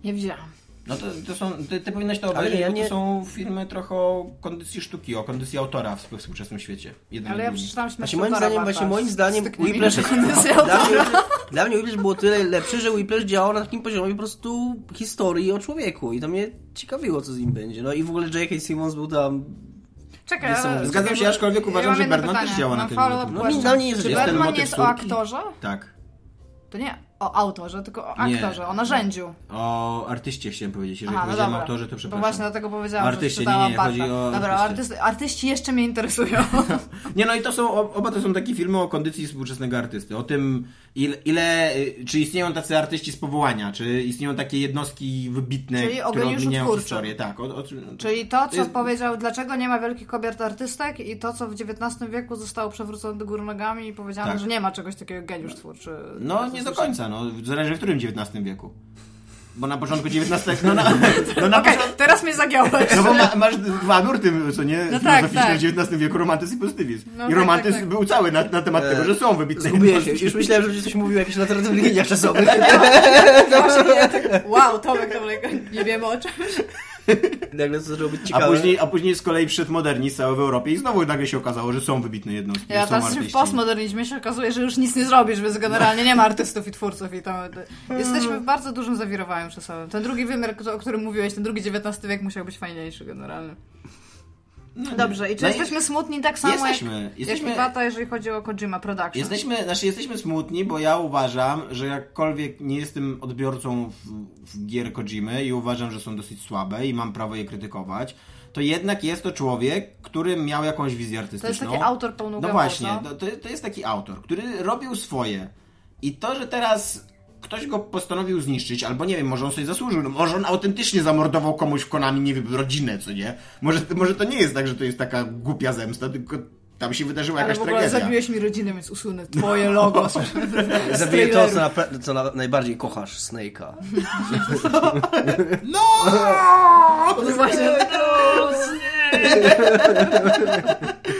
Nie widziałam. No to, to są, ty, ty powinnaś to Ale obejrzeć, ja bo nie- to są filmy trochę o kondycji sztuki, o kondycji autora w współczesnym świecie. Jeden Ale ja przeczytałam się Właśnie moim zdaniem, właśnie moim zdaniem Whiplash jest... Dla mnie, dla mnie Whiplash było tyle lepszy, że Whiplash działał na takim poziomie po prostu historii o człowieku i to mnie ciekawiło, co z nim będzie. No i w ogóle J.K. Simmons był tam... Czekaj, ale... Zgadzam się, aczkolwiek uważam, mam że Birdman też działa na Mam tym. No, dla mnie jest, Czy motyw jest o aktorze? Tak. To nie o autorze, tylko o Nie. aktorze, o narzędziu. O artyście chciałem powiedzieć. Jeżeli Aha, no powiedziałem dobra. autorze, to Bo przepraszam. właśnie dlatego powiedziałam, Artyście, że czytałam nie, nie, chodzi o Dobra, artysty, artyści jeszcze mnie interesują. Nie, no i to są, oba to są takie filmy o kondycji współczesnego artysty. O tym, ile, ile y, czy istnieją tacy artyści z powołania, czy istnieją takie jednostki wybitne, Czyli o które odmieniają historię. Tak, o, o, Czyli to, co jest- powiedział, dlaczego nie ma wielkich kobiet artystek i to, co w XIX wieku zostało przewrócone do góry nogami i powiedziano, Tak. że nie ma czegoś takiego geniusz twórczy. No nie do końca, no. Zależy w którym XIX wieku. Bo na początku XIX, no na, no na Okej, początku... teraz mnie zagiąłeś. No bo ma, masz dwa nurty, co nie? No tak, Filozoficzne tak. w XIX wieku, romantyzm i pozytywizm. No I tak, romantyzm tak, tak. był cały na, na temat tego, że są wybitne Zgubiłem się. Już myślałem, że coś mówił o jakichś alternatywnych liniach czasowych. Wow, Tomek, Tomek, nie wiemy o czym. Nagle to być A ciekawe. później, a później z kolei przyszedł modernizm cały w Europie i znowu nagle się okazało, że są wybitne jednostki, Ja są w postmodernizmie się okazuje, że już nic nie zrobisz, więc generalnie nie ma artystów i twórców i tam... Jesteśmy w bardzo dużym zawirowaniu czasowym. Ten drugi wymiar, o którym mówiłeś, ten drugi XIX wiek musiał być fajniejszy generalnie. Dobrze, i czy No i- jesteśmy smutni tak samo Jesteśmy, jak, jesteśmy- jak Iwata, jeżeli chodzi o Kojima Production? Jesteśmy, znaczy jesteśmy smutni, bo ja uważam, że jakkolwiek nie jestem odbiorcą w, w gier Kojimy i uważam, że są dosyć słabe i mam prawo je krytykować, to jednak jest to człowiek, który miał jakąś wizję To jest artystyczną. taki autor No pełnogębowy. właśnie, to, to jest taki autor, który robił swoje. I to, że teraz ktoś go postanowił zniszczyć, albo nie wiem, może on sobie zasłużył, no może on autentycznie zamordował komuś w Konami, nie wiem, rodzinę, co nie? Może, może to nie jest tak, że to jest taka głupia zemsta, tylko tam się wydarzyła Ale jakaś w ogóle tragedia. zabiłeś mi rodzinę, więc usunę twoje logo. z- Zabiję to, co, na, co na, najbardziej kochasz, Snake'a. No! No właśnie.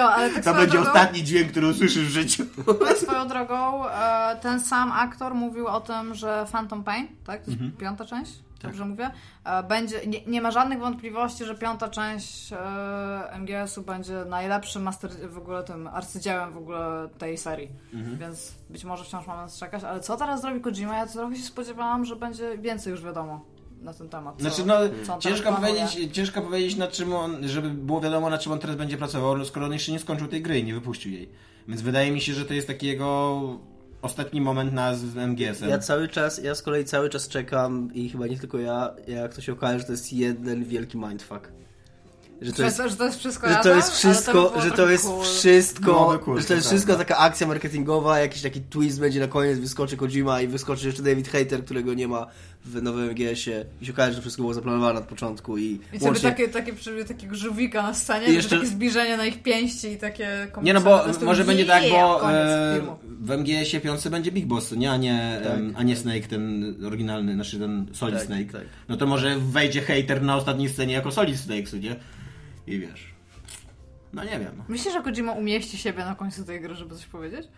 Jo, ale tak To będzie drogą, ostatni dźwięk, który usłyszysz w życiu. tak swoją drogą, e, ten sam aktor mówił o tym, że Phantom Pain, tak? To jest Mhm. piąta część? Tak. Dobrze mówię? E, będzie, nie, nie ma żadnych wątpliwości, że piąta część e, MGS-u będzie najlepszym master, w ogóle tym arcydziełem w ogóle tej serii. Mhm. Więc być może wciąż mamy czekać, ale co teraz zrobi Kojima? Ja trochę się spodziewałam, że będzie więcej już wiadomo na ten temat. Co, Znaczy, no, co ciężko powiedzieć, ciężko powiedzieć, nad czym on, żeby było wiadomo, nad czym on teraz będzie pracował, no, skoro on jeszcze nie skończył tej gry i nie wypuścił jej. Więc wydaje mi się, że to jest taki jego ostatni moment na z MGS-em. Ja cały czas, ja z kolei cały czas czekam i chyba nie tylko ja, jak to się okaże, że to jest jeden wielki mindfuck. Że to jest, to, że to jest wszystko że to jest wszystko, było że to jest cool. wszystko, cool, że to jest to wszystko prawda. taka akcja marketingowa, jakiś taki twist będzie na koniec, wyskoczy Kojima i wyskoczy jeszcze David Hater, którego nie ma w nowym MGS-ie i się okaże, że wszystko było zaplanowane od początku i, I sobie takie, takie, takiego żółwika na scenie, I jeszcze- takie zbliżenie na ich pięści i takie Nie no, bo może będzie tak, bo e, w MGS-ie piątce będzie Big Boss, nie? A nie, Tak. a nie Snake, ten oryginalny, znaczy ten Solid Tak, Snake. tak. No to może wejdzie hater na ostatniej scenie jako Solid Snake, nie? I wiesz. No nie wiem. Myślisz, że Kojima umieści siebie na końcu tej gry, żeby coś powiedzieć?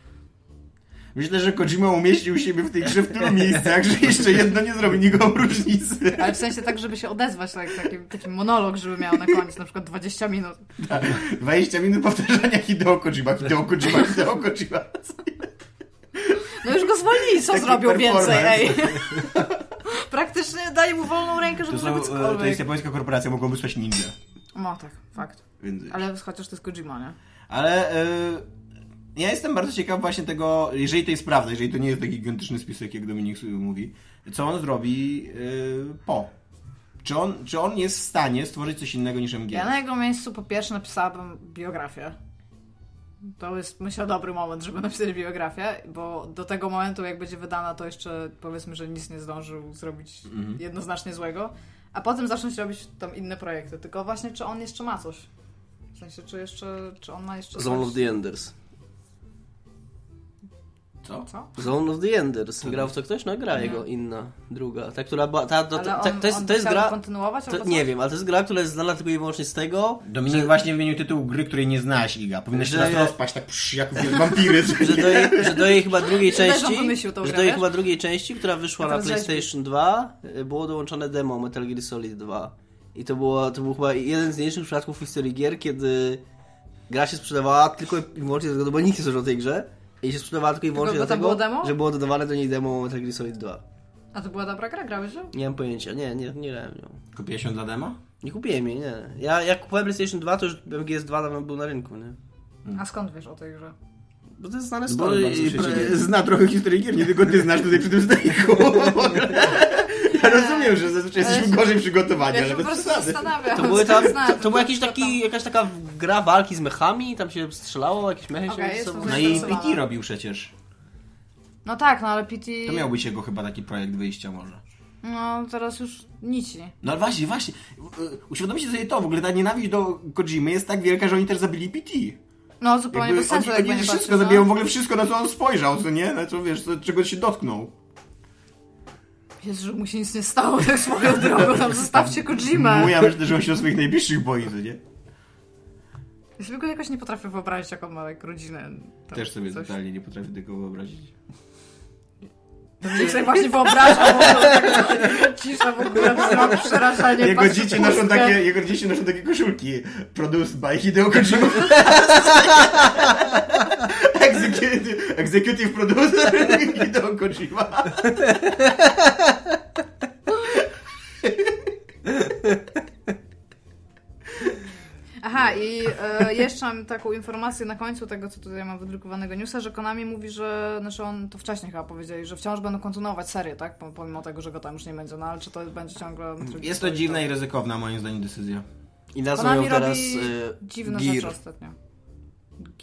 Myślę, że Kojima umieścił siebie w tej grze w tylu miejscach, że jeszcze jedno nie zrobi nikomu różnicy. Ale w sensie tak, żeby się odezwać, tak, taki, taki monolog, żeby miał na koniec, na przykład 20 minut. 20 minut powtarzania Hideo Kojima, Hideo Kojima, Hideo Kojima. No już go zwolnili, co Taki zrobił więcej, ej. Praktycznie daj mu wolną rękę, żeby To, zrobić e, to cokolwiek. jest japońska korporacja, mogą wysłać ninja. No tak, fakt. Więc... Ale chociaż to jest Kojima, nie? Ale y, ja jestem bardzo ciekaw właśnie tego, jeżeli to jest prawda, jeżeli to nie jest taki gigantyczny spisek, jak Dominik sobie mówi, co on zrobi y, po. Czy on, czy on jest w stanie stworzyć coś innego niż MG? Ja na jego miejscu po pierwsze napisałabym biografię. To jest, myślę, dobry moment, żeby napisać biografię, bo do tego momentu, jak będzie wydana, to jeszcze powiedzmy, że nic nie zdążył zrobić Mhm. jednoznacznie złego. a potem zacząć robić tam inne projekty. Tylko właśnie, czy on jeszcze ma coś? W sensie, czy jeszcze, czy on ma jeszcze Zone coś? of the Enders. Co? Co? Zone of the Enders. Grał w to ktoś? No gra jego inna, druga. Ta, która była... Ta, to, Ale ta, on, to jest, to jest gra... kontynuować? To, nie wiem, ale to jest gra, która jest znana tylko i wyłącznie z tego, Dominik właśnie wymienił tytuł gry, której nie znasz, Iga. Powinnaś Że teraz ja- rozpaść tak psz, jak wampiry. że do jej, że do jej chyba drugiej części, wymyślił że do jej chyba drugiej części, która wyszła na PlayStation 2, y, było dołączone demo Metal Gear Solid 2. I to, było, to był chyba jeden z najlepszych przypadków w historii gier, kiedy gra się sprzedawała tylko i wyłącznie z tego, bo nikt nie słyszał o tej grze. I się sprzedawała tylko i wyłącznie bo tam dlatego, było demo? że było dodawane do niej demo Metal Gear Solid 2. A to była dobra gra? Grałeś ją? Nie mam pojęcia, nie, nie, nie grałem nią. Kupiłeś ją dla demo? Nie kupiłem jej, nie. Ja jak kupowałem PlayStation 2, to już MGS2 dawno był na rynku, nie? A skąd wiesz o tej grze? Bo to jest znane Bo story bardzo w i- pra- zna trochę historii gier, nie tylko ty znasz tutaj przy tym stoliku. Ja rozumiem, że zazwyczaj Ale jesteśmy się- gorzej przygotowani, Ja ale się po bez prostu przesady. To, były tam, to, to była jakiś taki, jakaś taka gra walki z mechami, tam się strzelało, jakieś mechy się jestem sobą. No i. PT robił przecież. No tak, no ale PT... To miał być jego chyba taki projekt wyjścia może. No teraz już nici. No ale właśnie, właśnie. Uświadomcie sobie to, w ogóle ta nienawiść do Kojimy jest tak wielka, że oni też zabili PT. No zupełnie Jakby bez sensu, oni, oni nie wszystko patrzeć, zabiją, no. w ogóle wszystko, na co on spojrzał, co nie? Na co, wiesz, co, czego się dotknął. Jezu, że mu się nic nie stało tak swoją drogą, tam zostawcie Kojimę. Mój, ja myślę, że on się o swoich najbliższych boi, co nie? Ja sobie go jakoś nie potrafię wyobrazić, jak on ma jak rodzinę. Też sobie coś. totalnie nie potrafię tego wyobrazić. Niech sobie właśnie wyobrażam, bo taka cisza w ogóle, wzrok, przerażenie. Jego dzieci, noszą takie, jego dzieci noszą takie koszulki. Produced by Hideo Kojima. executive, executive producer Hideo Kojima. Aha, i e, jeszcze mam taką informację na końcu tego, co tutaj mam wydrukowanego newsa, że Konami mówi, że, znaczy on to wcześniej chyba powiedzieli, że wciąż będą kontynuować serię, tak? Po- Pomimo tego, że go tam już nie będzie, no ale czy to będzie ciągle... Jest to dziwna i ryzykowna moim zdaniem decyzja. I nazwą Konami ją teraz robi e, dziwne Gear. rzeczy ostatnio.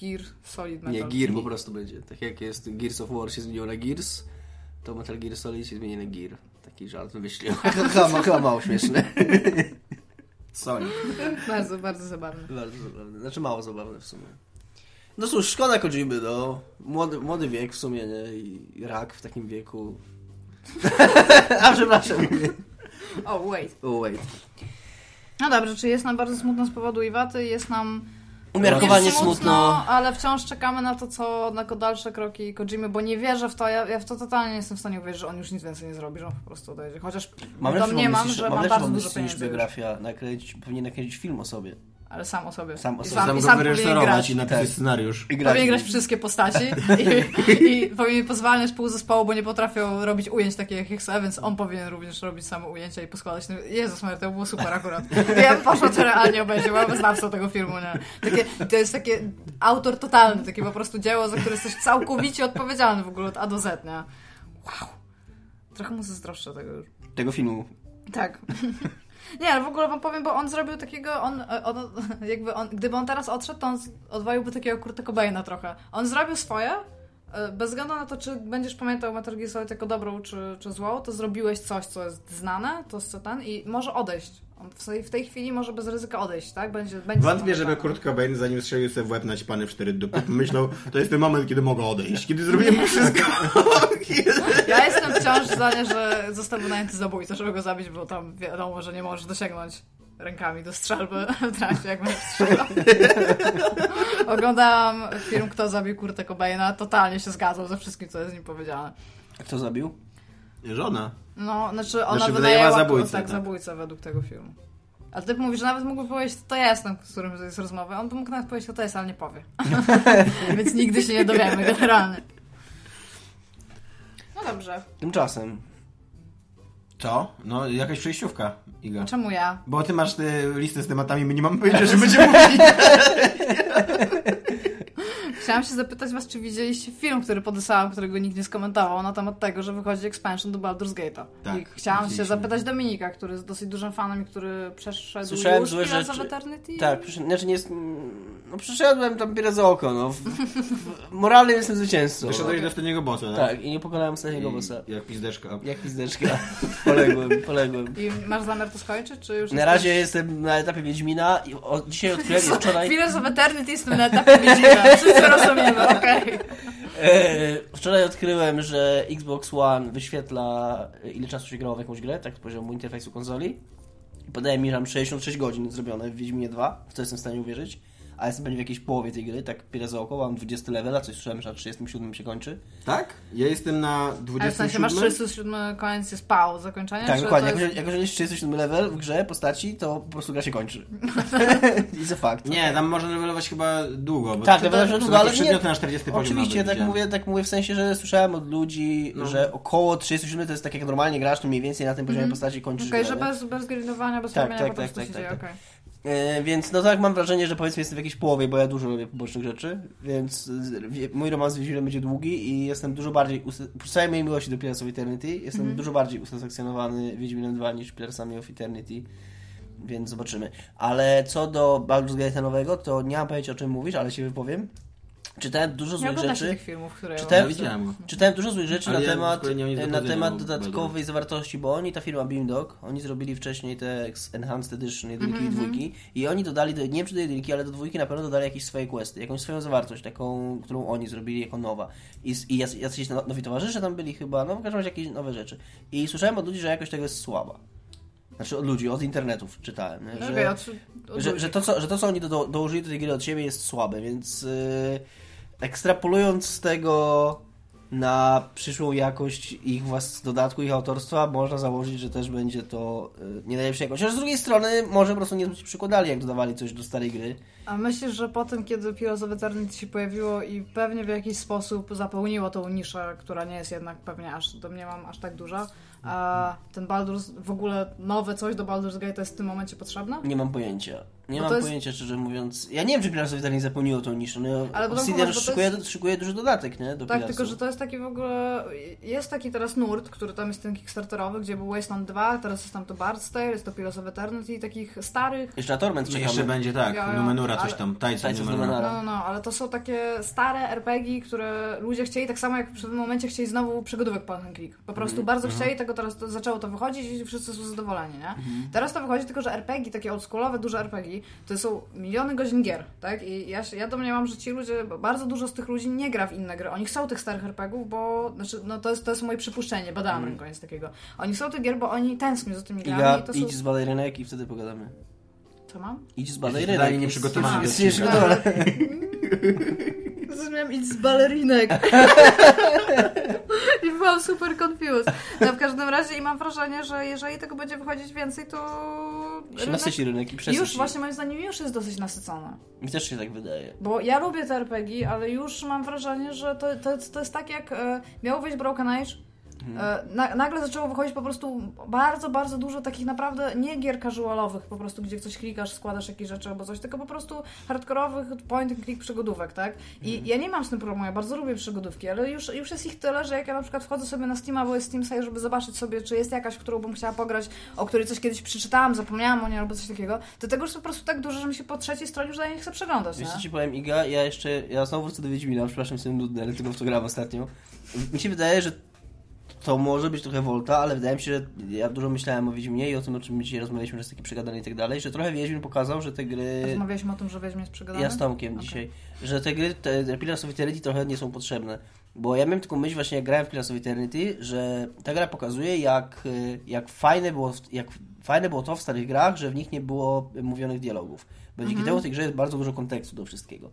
Gear Solid Metal. Nie, Gear po prostu będzie. Tak jak jest Gears of War się zmieniło na Gears, to Metal Gear Solid się zmieni na Gear. Taki żart wymyślił. chyba, chyba mało śmieszny. Sorry. Bardzo, bardzo zabawne. Bardzo zabawny. Znaczy mało zabawny w sumie. No cóż, szkoda Kojimy, no. Młody, młody wiek w sumie, nie? I rak w takim wieku. A przepraszam. Oh, wait. Oh, wait. No dobrze, czy jest nam bardzo smutno z powodu Iwaty? Jest nam Umiarkowanie Jest smutno. ale wciąż czekamy na to, co na dalsze kroki Kojimy, bo nie wierzę w to, ja, ja w to totalnie nie jestem w stanie uwierzyć, że on już nic więcej nie zrobi, że on po prostu odejdzie. Chociaż Mam lepszy domniemam, pomysł, że niż- ma lepszy bardzo dużo niż pieniędzy już, biografia. Nakręcić, powinien nakręcić film o sobie. Ale sam o sobie. Sam o I sobie. sam, Sam i sam powinien grać. i napisać Tak. scenariusz. I Powinien grać wszystkie postaci i, i powinien pozwalać pół zespołu, bo nie potrafią robić ujęć takich jak chce, więc on powinien również robić same ujęcia i poskładać. Jezus Maria, to było super akurat. Ja bym poszła to realnie obejrzeć, bo ja znawcą tego filmu, nie? Takie, to jest takie autor totalny, takie po prostu dzieło, za które jesteś całkowicie odpowiedzialny w ogóle od A do Z, nie? Wow. Trochę mu zazdroszczę tego już. Tego filmu. Tak. Nie, ale w ogóle wam powiem, bo on zrobił takiego, on, on jakby on, gdyby on teraz odszedł, to on odwaliłby takiego Kurta Cobaina trochę. On zrobił swoje, e, bez względu na to, czy będziesz pamiętał Metal Gear Solid jako dobrą, czy, czy złą, to zrobiłeś coś, co jest znane, to jest co ten i może odejść. On w tej, chwili może bez ryzyka odejść, tak? Będzie, będzie Wątpię, żeby zapamiętany. Kurt Cobain, zanim strzelił sobie w łeb naćpany w cztery dupy, myślał, to jest ten moment, kiedy mogę odejść, kiedy zrobiłem wszystko. Ja jestem wciąż zdania, że został wynajęty zabójca, żeby go zabić, bo tam wiadomo, że nie możesz dosięgnąć rękami do strzelby w trakcie, jak będziesz strzelał. Oglądałam film Kto zabił Kurta Cobaina, totalnie się zgadzał ze wszystkim, co jest z nim powiedziane. A kto zabił? Żona. No, znaczy ona Znaczy, wynajęła wynajęła zabójcę, tak, tak. zabójcę według tego filmu. Ale ty mówisz, że nawet mógłby powiedzieć, to ja jestem, z którym to jest rozmowa. On by mógł nawet powiedzieć, to to jest, ale nie powie. Więc nigdy się nie dowiemy, generalnie. No dobrze. Tymczasem. Co? No, jakaś przejściówka, Iga. Czemu ja? Bo ty masz tę listę z tematami, my nie mamy pojęcia, że będziemy mówili. Chciałam się zapytać was, czy widzieliście film, który podesłałam, którego nikt nie skomentował, na temat tego, że wychodzi expansion do Baldur's Gate'a. Tak, I chciałam się zapytać Dominika, który jest dosyć dużym fanem i który przeszedł Słyszałem już złe Pillars of rzeczy. Eternity. Tak, znaczy nie jest... No przeszedłem tam za oko, no. Moralnym jestem zwycięzcą. Doszedłeś do ostatniego bossa, tak? Tak, i nie pokonałem ostatniego I bossa. Jak pizdeczka. Jak pizdeczka. poległem, poległem. I masz zamiar to skończyć, czy już Na jesteś- razie jestem na etapie Wiedźmina i o, dzisiaj odkryłem wczoraj... Pillars of Eternity jestem na etapie Wiedźmina. Wszyscy rozumiemy, okej. E, wczoraj odkryłem, że Xbox One wyświetla e, ile czasu się grało w jakąś grę, tak z poziomu interfejsu konsoli. I podaje mi, że mam 66 godzin zrobione w Wiedźminie 2, w co jestem w stanie uwierzyć. A jestem pewnie w jakiejś połowie tej gry, tak pierę za oko, mam 20 level, a coś słyszałem, że na 37 się kończy. Tak? Ja jestem na Ale w 27. sensie masz 37 koniec jest pał zakończenia? Tak, dokładnie. jest... jak jeżeli jest 37 level w grze postaci, to po prostu gra się kończy. I za fakt. Nie, tam można levelować chyba długo. Bo Tak, to, levelować długo, ale nie- na 40 poziom Oczywiście, tak mówię, tak mówię w sensie, że słyszałem od ludzi, No. że około 37 to jest tak jak normalnie grasz, to mniej więcej na tym poziomie Mhm. postaci kończysz Okej, grę, że bez, bez grindowania, bez Tak, tak, po prostu tak, się tak, dzieje, tak, E, więc no tak, mam wrażenie, że powiedzmy jestem w jakiejś połowie, bo ja dużo robię pobocznych rzeczy, więc wie- mój romans z Wiedźminem będzie długi i jestem dużo bardziej, przy całej mojej miłości do Pillars of Eternity, jestem Mhm. dużo bardziej usatysfakcjonowany Wiedźminem 2 niż Pillarsami of Eternity, więc zobaczymy. Ale co do Baldur's Gate nowego, to nie mam pojęcia o czym mówisz, ale się wypowiem. Czytałem dużo złych rzeczy. tych filmów, które Czytałem- Ja. Czytałem dużo złych rzeczy Ale na ja temat, na temat dodatkowej zawartości, bo oni, ta firma Beamdog, oni zrobili wcześniej te Enhanced Edition jedynki Mhm, i dwójki i oni dodali, do, nie wiem czy do jedynki, ale do dwójki na pewno dodali jakieś swoje questy, jakąś swoją zawartość, taką, którą oni zrobili jako nowa. I, i jac- jacyś no- nowi towarzysze tam byli chyba, no w każdym razie jakieś nowe rzeczy. I słyszałem od ludzi, że jakość tego jest słaba. Znaczy od ludzi, od internetów czytałem, nie? No że, od, od że, że, to, co, że to, co oni do, dołożyli do tej gry od siebie jest słabe, więc yy, ekstrapolując z tego na przyszłą jakość ich włas dodatku, ich autorstwa, można założyć, że też będzie to yy, nie najlepsza jakość. Chociaż z drugiej strony może po prostu nie się przykładali, jak dodawali coś do starej gry. A myślisz, że po tym, kiedy Pillars of Eternity się pojawiło i pewnie w jakiś sposób zapełniło tą niszę, która nie jest jednak pewnie aż, domniemam, aż tak duża, a ten Baldur's, w ogóle nowe coś do Baldur's Gate jest w tym momencie potrzebne? Nie mam pojęcia. Nie mam to jest- pojęcia, szczerze mówiąc. Ja nie wiem, czy of Eternity zapełniło tą niszę. No, Ale Obsidian to szykuje, jest- szykuje duży dodatek, nie? Do Tak, tylko że to jest taki w ogóle. Jest taki teraz nurt, który tam jest ten Kickstarterowy, gdzie był Wasteland 2, teraz jest tam to Bard's Tale, jest to Pillars of Eternity takich starych. Jeszcze na Torment No czekamy. jeszcze będzie tak, ja- Numenura coś tam, Tajców Numenura. Numenura. No, no, no, ale to są takie stare RPG, które ludzie chcieli, tak samo jak w pewnym momencie chcieli znowu przygodówek point and click. Po prostu bardzo chcieli, tego teraz to, zaczęło to wychodzić i wszyscy są zadowoleni, nie? Teraz to wychodzi tylko, że RPG, takie oldschoolowe, duże RPG, to są miliony godzin gier, tak? I ja, ja domniemam, że ci ludzie, bardzo dużo z tych ludzi nie gra w inne gry. Oni chcą tych starych RPGów, bo, znaczy, no to jest, to jest moje przypuszczenie, badałam ręką jest takiego. Oni chcą tych gier, bo oni tęsknią za tymi grami Iga, i to są... idź zbadaj rynek i wtedy pogadamy. Co mam? Idź zbadaj Jesteś rynek. totalnie jest- nieprzygotowany jest- jest nieprzygotowany. Zrozumiałam idź z balerinek. I byłam super confused. No w każdym razie i mam wrażenie, że jeżeli tego będzie wychodzić więcej, to Się rynek nasyci rynek i przesyci. już właśnie moim zdaniem już jest dosyć nasycony. Mi też się tak wydaje. Bo ja lubię te RPG, ale już mam wrażenie, że to, to, to jest tak jak e, miało wyjść Broken Age. E, na, nagle zaczęło wychodzić po prostu bardzo, bardzo dużo takich naprawdę nie gier casualowych, po prostu gdzie coś klikasz, składasz jakieś rzeczy albo coś, tylko po prostu hardkorowych point and click przygodówek, tak? I ja nie mam z tym problemu, ja bardzo lubię przygodówki, ale już, już jest ich tyle, że jak ja na przykład wchodzę sobie na Steama, bo jest Steam Sale, żeby zobaczyć sobie, czy jest jakaś, którą bym chciała pograć, o której coś kiedyś przeczytałam, zapomniałam o niej albo coś takiego, to tego już jest po prostu tak dużo, że mi się po trzeciej stronie już daje nie chce przeglądać, Wiesz nie? ci powiem, Iga? Ja jeszcze, ja znowu wrócę do Wiedźmina, przepraszam, jestem nudny, ale tylko w to grałem ostatnio. Mi się wydaje, że to może być trochę Volta, ale wydaje mi się, że ja dużo myślałem o Wiedźminie i o tym, o czym dzisiaj rozmawialiśmy, że jest taki przegadany i tak dalej, że trochę Wiedźmin pokazał, że te gry... Rozmawialiśmy o tym, że Wiedźmin jest przegadany? Ja z Tomkiem Okej. dzisiaj, że te gry, te, te Pillars of Eternity trochę nie są potrzebne. Bo ja miałem taką myśl właśnie jak grałem w Pillars of Eternity, że ta gra pokazuje jak, y, jak, fajne, było, jak fajne było to w starych grach, że w nich nie było mówionych dialogów. Bo dzięki temu w tej grze jest bardzo dużo kontekstu do wszystkiego.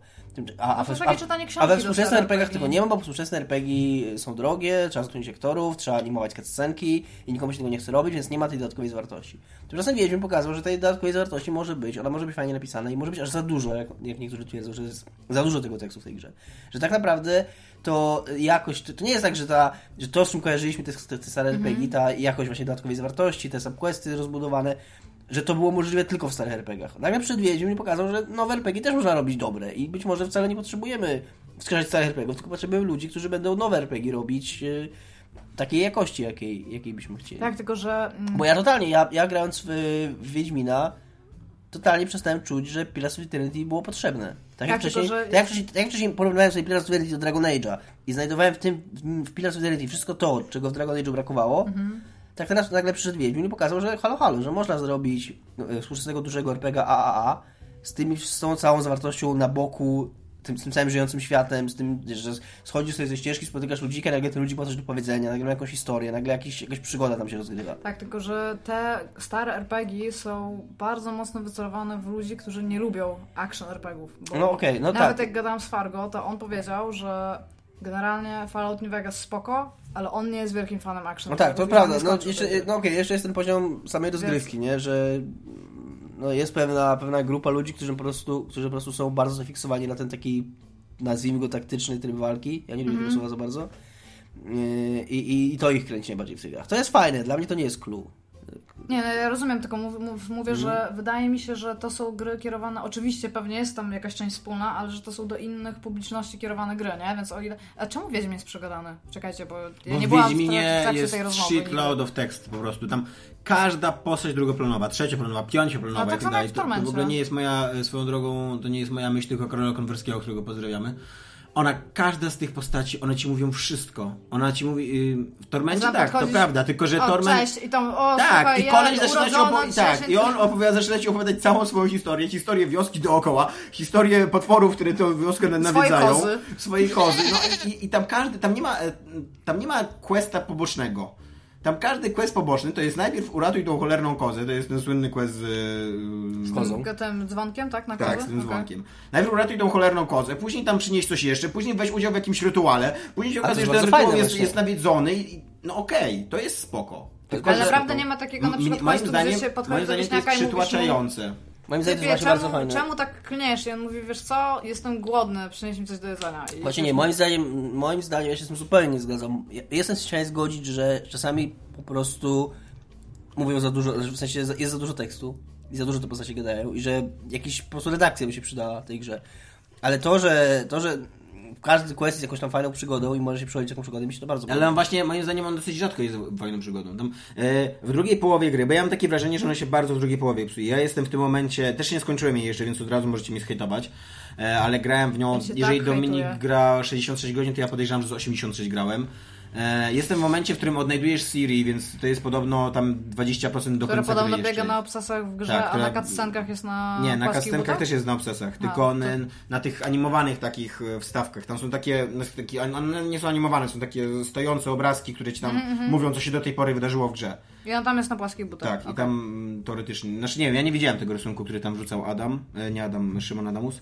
A, Mhm. No to jest takie czytanie a książki we współczesnych RPG. tego nie ma, bo współczesne RPG są drogie, trzeba zatrudnić aktorów, trzeba animować cutscenki i nikomu się tego nie chce robić, więc nie ma tej dodatkowej zawartości. Tymczasem Wiedźmin pokazał, że tej dodatkowej zawartości może być, ona może być fajnie napisana i może być aż za dużo, jak, jak niektórzy twierdzą, że jest za dużo tego tekstu w tej grze. Że tak naprawdę to jakość, to, to nie jest tak, że, ta, że to, z czym kojarzyliśmy te, te, te stare RPG, ta jakość właśnie dodatkowej zawartości, te subquesty rozbudowane, że to było możliwe tylko w starych RPGach. Nagle przed Wiedźmin mi pokazał, że nowe RPG też można robić dobre i być może wcale nie potrzebujemy wskrzeszać starych RPGów, tylko potrzebujemy ludzi, którzy będą nowe RPG robić y, takiej jakości, jakiej, jakiej byśmy chcieli. Tak, tylko że... mm, Bo ja totalnie, ja, ja grając w, w Wiedźmina, totalnie przestałem czuć, że Pillars of Eternity było potrzebne. Tak, jak, Tak, wcześniej, że- tak, jak wcześniej, tak jak wcześniej porównywałem sobie Pillars of Eternity do Dragon Age'a i znajdowałem w tym, w Pillars of Eternity wszystko to, czego w Dragon Age'u brakowało, Mhm. tak teraz nagle przyszedł Wiedźmin i pokazał, że halo, halo, że można zrobić e, współczesnego dużego RPG AAA z, tymi, z tą całą zawartością na boku, tym, z tym całym żyjącym światem, z tym, że schodzisz sobie ze ścieżki, spotykasz ludzika, nagle ten ludzik ma coś do powiedzenia, nagle ma jakąś historię, nagle jakiś, jakaś przygoda tam się rozgrywa. Tak, tylko że te stare RPG są bardzo mocno wycelowane w ludzi, którzy nie lubią action RPGów. No okej, no Nawet tak. jak gadałam z Fargo, to on powiedział, że generalnie Fallout New Vegas spoko, ale on nie jest wielkim fanem action No tak, to prawda. No, jeszcze, no okej, jeszcze jest ten poziom samej rozgrywki, nie? Że no, jest pewna, pewna grupa ludzi, którzy po, prostu, którzy po prostu są bardzo zafiksowani na ten taki, nazwijmy go taktyczny tryb walki. Ja nie lubię tego słowa za bardzo. Yy, I, i, I to ich kręci najbardziej w tych grach. To jest fajne, dla mnie to nie jest clue. Nie, no, ja rozumiem, tylko mów, mów, mówię, że Mhm. wydaje mi się, że to są gry kierowane, oczywiście pewnie jest tam jakaś część wspólna, ale że to są do innych publiczności kierowane gry, nie? Więc o ile... A czemu Wiedźmin jest przegadany? Czekajcie, bo ja Bo nie byłam w Wiedźminie jest tej rozmowy. shitload of text po prostu. Tam każda postać drugoplanowa, trzecioplanowa, piącioplanowa No, tak i tak samo dalej. To, to w ogóle nie jest moja, e, swoją drogą, to nie jest moja myśl, tylko Karola Konwerskiego, którego pozdrawiamy. Ona, każda z tych postaci, one ci mówią wszystko. Ona ci mówi, yy, w Tormencie tak, to prawda, tylko że O, Torment... cześć, i tam, o, Tak, słuchaj, i koleś ja zaczyna ci opowiadać, tak, 10 i on opowiada, zaczyna ci opowiadać całą swoją historię, historię wioski dookoła, historię potworów, które tę wioskę nawiedzają, kozy. swojej kozy, no i, i tam każdy, tam nie ma, e, tam nie ma questa pobocznego. Tam każdy quest poboczny to jest najpierw uratuj tą cholerną kozę, to jest ten słynny quest z... Z e, kozą. Tym, tym dzwonkiem, tak? Na tak, kozę? z tym Okej. dzwonkiem. Najpierw uratuj tą cholerną kozę, później tam przynieś coś jeszcze, później weź udział w jakimś rytuale, później się okazuje, że ten rytuał jest, właśnie. jest nawiedzony i no okej, to jest spoko. Tylko, Ale naprawdę nie ma takiego na przykład questu, zdaniem, gdzie się podchodzi do wieśniaka i mówisz mu. Moim zdaniem to jest właśnie bardzo czemu, fajne. czemu tak klniesz? I on mówi, wiesz co, jestem głodny, przynieś mi coś do jedzenia. I Właśnie nie, moim zdaniem, moim zdaniem ja się z tym zupełnie nie zgadzam. Ja jestem w stanie zgodzić, że czasami po prostu mówią za dużo, że w sensie jest za dużo tekstu i za dużo te postacie gadają i że jakiś po prostu redakcja by się przydała tej grze. Ale to, że to, że każdy quest jest jakąś tam fajną przygodą i może się przechodzić jakąś przygodę, mi się to bardzo Ale podoba. on właśnie, moim zdaniem, on dosyć rzadko jest fajną przygodą. Tam, e, w drugiej połowie gry, bo ja mam takie wrażenie, że ona się bardzo w drugiej połowie psuje. Ja jestem w tym momencie, też nie skończyłem jej jeszcze, więc od razu możecie mi zhejtować, e, ale grałem w nią, Ja jeżeli tak Dominik hejtuję. gra 66 godzin, to ja podejrzewam, że z 86 grałem. E, jestem w momencie, w którym odnajdujesz Siri, więc to jest podobno tam 20% do Która końca podobno biega na obsesach w grze, Tak, a która- na cutscenkach jest na Nie, na kastenkach butach? też jest na obsesach, tylko to- on, na tych animowanych takich e, wstawkach. Tam są takie, no, takie, one nie są animowane, są takie stojące obrazki, które ci tam Mhm, mówią, co się do tej pory wydarzyło w grze. I on tam jest na płaskich butach. Tak, i Okej. tam mm, teoretycznie, znaczy nie wiem, ja nie widziałem tego rysunku, który tam wrzucał Adam, e, nie Adam, Szymon Adamus,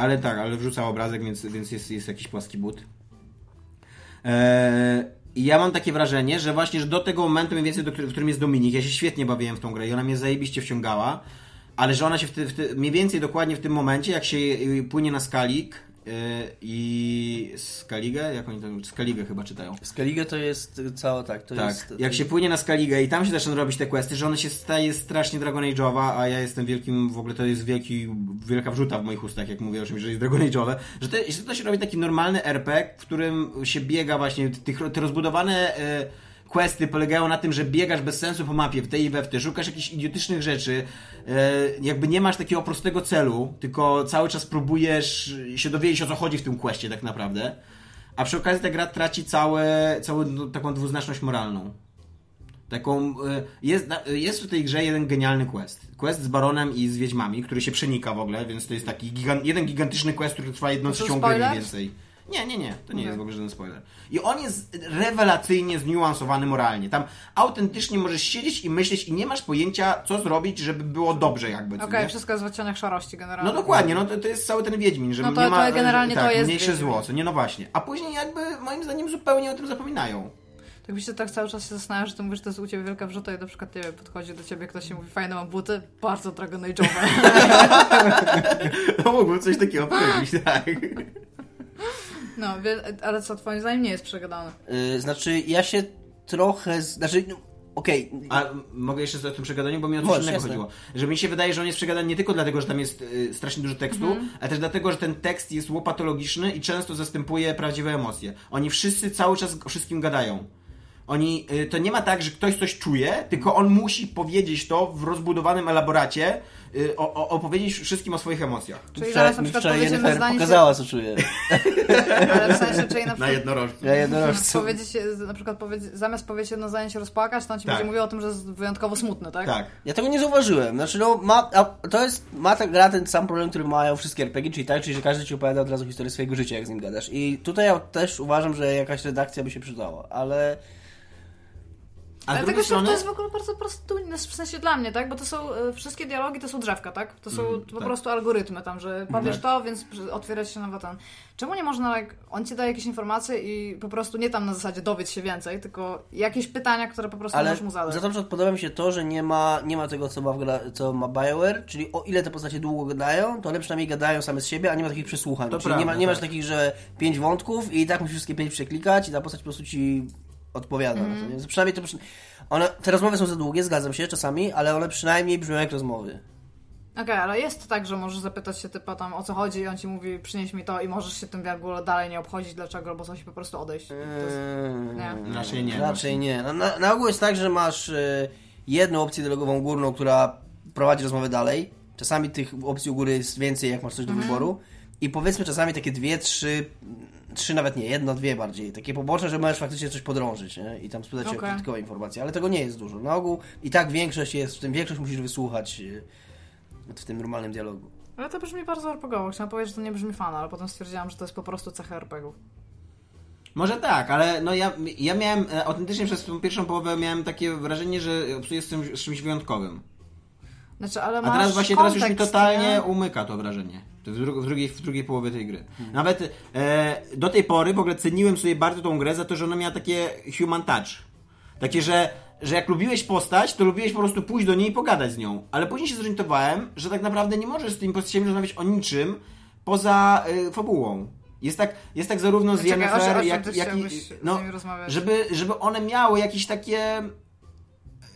ale tak, ale wrzucał obrazek, więc, więc jest, jest jakiś płaski but. E, I ja mam takie wrażenie, że właśnie że do tego momentu mniej więcej, do, w którym jest Dominik, ja się świetnie bawiłem w tą grę i ona mnie zajebiście wciągała, ale że ona się w ty, w ty, mniej więcej dokładnie w tym momencie, jak się y, płynie na skalik i skaligę, jak oni tam, skaligę chyba czytają. Skellige to jest cała, tak, to Tak, jest... jak się płynie na Skaligę i tam się zaczyna robić te questy, że ona się staje strasznie Dragon Age'owa, a ja jestem wielkim, w ogóle to jest wielki, wielka wrzuta w moich ustach, jak mówię o czymś, że jest Dragon Age'owe, że to, że to się robi taki normalny RPG, w którym się biega właśnie, tych, te rozbudowane e, questy polegają na tym, że biegasz bez sensu po mapie w tej i we w tej, szukasz jakichś idiotycznych rzeczy, e, jakby nie masz takiego prostego celu, tylko cały czas próbujesz się dowiedzieć o co chodzi w tym questie tak naprawdę. A przy okazji ta gra traci całe, całą no, taką dwuznaczność moralną. Taką, y, jest, jest w tej grze jeden genialny quest. Quest z Baronem i z Wiedźmami, który się przenika w ogóle, więc to jest taki gigan, jeden gigantyczny quest, który trwa jedną trzecią gry mniej więcej. Nie, nie, nie, to nie Okej. jest w ogóle żaden spoiler. I on jest rewelacyjnie zniuansowany moralnie. Tam autentycznie możesz siedzieć i myśleć i nie masz pojęcia, co zrobić, żeby było dobrze jakby. Okej, nie? wszystko jest w odcieniach szarości generalnie. No dokładnie, no to, to jest cały ten Wiedźmin, że No to- nie ma, to generalnie tak, to jest mniejsze Wiedźmin. zło, co nie, no właśnie. A później jakby moim zdaniem zupełnie o tym zapominają. Tak mi się tak cały czas się zastanawiam, że ty mówisz, że to jest u ciebie wielka wrzuta i na przykład nie wiem, podchodzi do ciebie ktoś i mówi, fajne mam buty, bardzo Dragon Age'owe. No mógłbym coś takiego powiedzieć, tak. No, ale co twoim zdaniem nie jest przegadane? Yy, znaczy, ja się trochę. Znaczy, no, Okej, A m- mogę jeszcze o tym przegadaniu, bo mi o coś innego chodziło. Że mi się wydaje, że on jest przegadany nie tylko dlatego, że tam jest y, strasznie dużo tekstu, Mhm. ale też dlatego, że ten tekst jest łopatologiczny i często zastępuje prawdziwe emocje. Oni wszyscy cały czas o wszystkim gadają. Oni, y, to nie ma tak, że ktoś coś czuje, tylko on musi powiedzieć to w rozbudowanym elaboracie, o, o, opowiedzieć wszystkim o swoich emocjach. Czyli wczoraj, zamiast na przykład wczoraj Jennifer zdanie, pokazała, co czuje. się, ale w sensie, czyli na przykład jednorożcu. Ja jednorożcu. powiedzieć, na przykład powiedzieć, zamiast powiedzieć jedno zdanie się rozpłakać, to on ci Tak. będzie mówił o tym, że jest wyjątkowo smutny, tak? Tak. Ja tego nie zauważyłem. Znaczy, no, ma, a to jest, ma ta gra ten sam problem, który mają wszystkie RPG, czyli tak, czyli że każdy ci opowiada od razu historię swojego życia, jak z nim gadasz. I tutaj ja też uważam, że jakaś redakcja by się przydała, ale A z Ale drugiej tego strony... to jest w ogóle bardzo prosto, w sensie dla mnie, tak? Bo to są, e, wszystkie dialogi to są drzewka, tak? To są Mhm, po tak. prostu algorytmy tam, że powiesz Tak. to, więc otwiera się nowy ten. Czemu nie można, like, on ci daje jakieś informacje i po prostu nie tam na zasadzie dowiedz się więcej, tylko jakieś pytania, które po prostu Ale możesz mu zadać. za to na przykład podoba mi się to, że nie ma, nie ma tego, co ma, w gra, co ma BioWare, czyli o ile te postacie długo gadają, to one przynajmniej gadają same z siebie, a nie ma takich przesłuchań. To czyli nie, ma, prawda, nie masz tak. takich, że pięć wątków i tak musisz wszystkie pięć przeklikać i ta postać po prostu ci odpowiada. Mhm. na to, więc przynajmniej to... przy- One, te rozmowy są za długie, zgadzam się czasami, ale one przynajmniej brzmią jak rozmowy. Okej, ale jest tak, że możesz zapytać się typa tam o co chodzi i on ci mówi przynieś mi to i możesz się tym w ogóle dalej nie obchodzić, dlaczego, bo coś po prostu odejść. To jest... Eee, Nie. Raczej nie. Raczej nie. No, na, na ogół jest tak, że masz e, jedną opcję dialogową górną, która prowadzi rozmowę dalej. Czasami tych opcji u góry jest więcej, jak masz coś do wyboru. I powiedzmy czasami takie dwie, trzy, trzy nawet nie, jedno, dwie bardziej. Takie poboczne, że możesz faktycznie coś podrążyć nie? i tam spytać się o dodatkowe informacje. Ale tego nie jest dużo. Na ogół i tak większość jest, w tym większość musisz wysłuchać e, w tym normalnym dialogu. Ale to brzmi bardzo RPGowo. Chciałam powiedzieć, że to nie brzmi fan, ale potem stwierdziłam, że to jest po prostu cecha RPG-ów. Może tak, ale no ja, ja miałem e, autentycznie przez tą pierwszą połowę miałem takie wrażenie, że obcuję z, czymś wyjątkowym. Znaczy, ale A masz teraz właśnie teraz już mi kontekst, totalnie nie? umyka to wrażenie. W, dru- w, drugiej, w drugiej połowie tej gry. Nawet e, do tej pory w ogóle ceniłem sobie bardzo tą grę za to, że ona miała takie human touch. Takie, że, że jak lubiłeś postać, to lubiłeś po prostu pójść do niej i pogadać z nią. Ale później się zorientowałem, że tak naprawdę nie możesz z tymi postaciami rozmawiać o niczym poza y, fabułą. Jest tak, jest tak zarówno z czym jak, jak i... No, żeby, żeby one miały jakieś takie...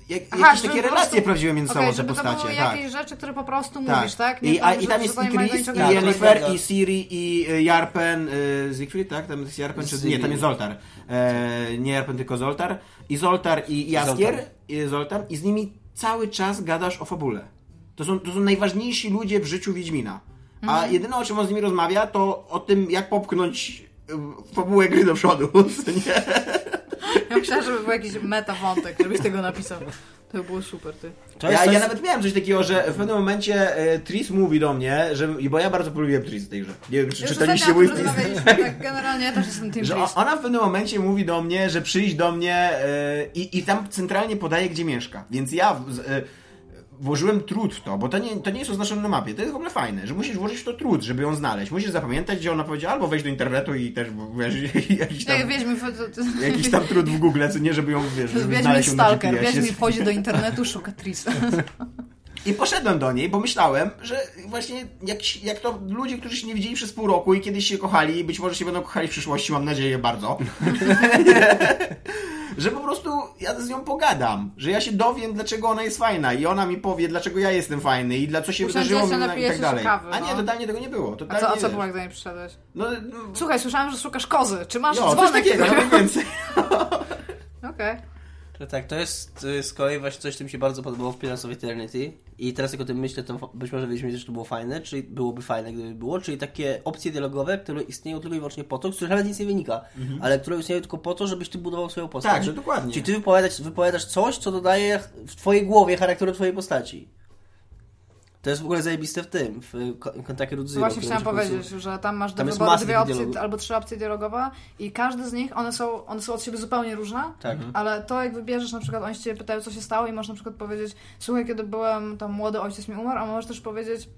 Jak, Aha, jakieś takie po relacje prostu- prawdziwe między Okej, sobą te postacie. to były tak. jakieś rzeczy, które po prostu Tak. mówisz, tak? I, a, I tam jest i nie Chris, i Jennifer, i Siri, i y, Jarpen, y, Siegfried, tak? Tam jest Jarpen, czy... Nie, tam jest Zoltar. E, nie Jarpen, tylko Zoltar. I Zoltar i Jaskier, Zoltar. i Zoltar, i z nimi cały czas gadasz o fabule. To są, to są najważniejsi ludzie w życiu Wiedźmina. A Mhm. jedyne, o czym on z nimi rozmawia, to o tym, jak popchnąć y, fabułę gry do przodu. nie? Ja myślałam, żeby był jakiś meta wątek, żebyś tego napisał. To by było super, ty. Ja, coś- ja nawet miałem coś takiego, że w pewnym momencie e, Tris mówi do mnie, że, bo ja bardzo polubiłem Tris w tej grze. Nie wiem, czy czytaliście mój tym wpis. tak generalnie ja też jestem Team Że Chris. o- ona w pewnym momencie mówi do mnie, że przyjść do mnie e, i, i tam centralnie podaje, gdzie mieszka. Więc ja e, włożyłem trud w to, bo to nie, to nie jest oznaczone na mapie. To jest w ogóle fajne, że musisz włożyć w to trud, żeby ją znaleźć. Musisz zapamiętać, gdzie ona powiedziała, albo wejść do internetu i też wiesz, jakiś tam, to- jakiś tam trud w Google, co nie, żeby ją, wiesz, żeby znaleźć ją na Stalker. GPS-ie. Wiedźmin wchodzi do internetu, szuka Trisa. I poszedłem do niej, bo myślałem, że właśnie jak, jak to ludzie, którzy się nie widzieli przez pół roku i kiedyś się kochali, i być może się będą kochali w przyszłości, mam nadzieję bardzo, że po prostu ja z nią pogadam, że ja się dowiem, dlaczego ona jest fajna i ona mi powie, dlaczego ja jestem fajny i dla co się Usiądziecie, wydarzyło mi i tak dalej. kawy, A nie, no. totalnie tego nie było. A Totalnie, co, a co było, jak do niej przyszedłeś? No, no, Słuchaj, słyszałam, że szukasz kozy. Czy masz jo, coś dzwonek? takiego, no więcej. Okej. Że tak, to jest z kolei właśnie coś, co mi się bardzo podobało w Pillars of Eternity. I teraz jak o tym myślę, to być może wiedzieć, że to było fajne, czyli byłoby fajne, gdyby było, czyli takie opcje dialogowe, które istnieją tylko i wyłącznie po to, z których nawet nic nie wynika, ale które istnieją tylko po to, żebyś ty budował swoją postać. Mhm. Tak, że dokładnie. Czyli ty wypowiadasz, wypowiadasz coś, co dodaje w twojej głowie charakteru twojej postaci. To jest w ogóle zajebiste w tym, w Ko- Kentucky Road Zero. Właśnie chciałam powiedzieć, że tam masz Tam wyboru dwie opcje, dialogów. albo trzy opcje dialogowe i każdy z nich, one są, one są od siebie zupełnie różne, Tak. ale to jak wybierzesz, na przykład oni się ciebie pytają, co się stało i możesz na przykład powiedzieć, słuchaj, kiedy byłem tam młody, ojciec mi umarł, a możesz też powiedzieć,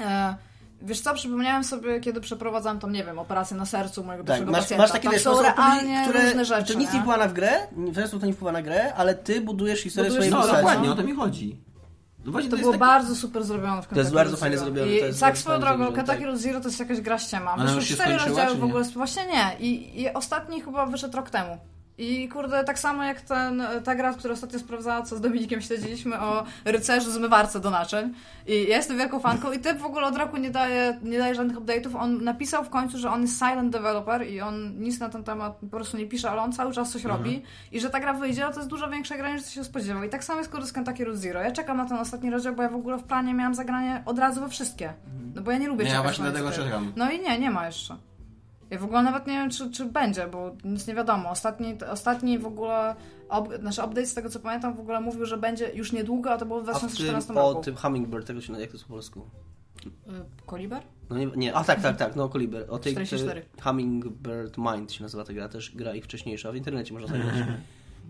e, wiesz co, przypomniałem sobie, kiedy przeprowadzam tam, nie wiem, operację na sercu mojego Tak, pierwszego masz, pacjenta. masz takie wiesz, są realnie które, różne rzeczy, to nic nie wpływa na w grę, w sensu to nie wpływa na grę, ale ty budujesz historię Budujesz swojej No, postaci. dokładnie, no. o to mi chodzi. No właśnie To jest było bardzo super zrobione w To jest bardzo fajnie zrobione, I to tak swoją drogą, tak. Road Zero to jest jakaś gra ściema. Wyszły cztery rozdziały w ogóle. Właśnie nie. I, I ostatni chyba wyszedł rok temu. I kurde, tak samo jak ten, ta gra, która ostatnio sprawdzała, co z Dominikiem śledziliśmy o rycerzu zmywarce do naczyń. I ja jestem wielką fanką i typ w ogóle od roku nie daje, nie daje żadnych update'ów. On napisał w końcu, że on jest silent developer i on nic na ten temat po prostu nie pisze, ale on cały czas coś robi. I że ta gra wyjdzie, a to jest dużo większa gra niż się spodziewał. I tak samo jest kurde z Kentucky Route Zero. Ja czekam na ten ostatni rozdział, bo ja w ogóle w planie miałam zagranie od razu we wszystkie. No bo ja nie lubię Nie, ja właśnie dlatego czekam. No i nie, nie ma jeszcze. Ja w ogóle nawet nie wiem, czy, czy będzie, bo nic nie wiadomo. Ostatni, ostatni w ogóle, ob, znaczy update z tego co pamiętam w ogóle mówił, że będzie już niedługo, a to było w A w 2014 tym, o roku. tym Hummingbird, tego się jak to jest po polsku? Y, Koliber? No nie, nie, a tak, tak, tak, no Koliber. O tej 44. tej Hummingbird Mind się nazywa ta gra, też gra ich wcześniejsza, w internecie można.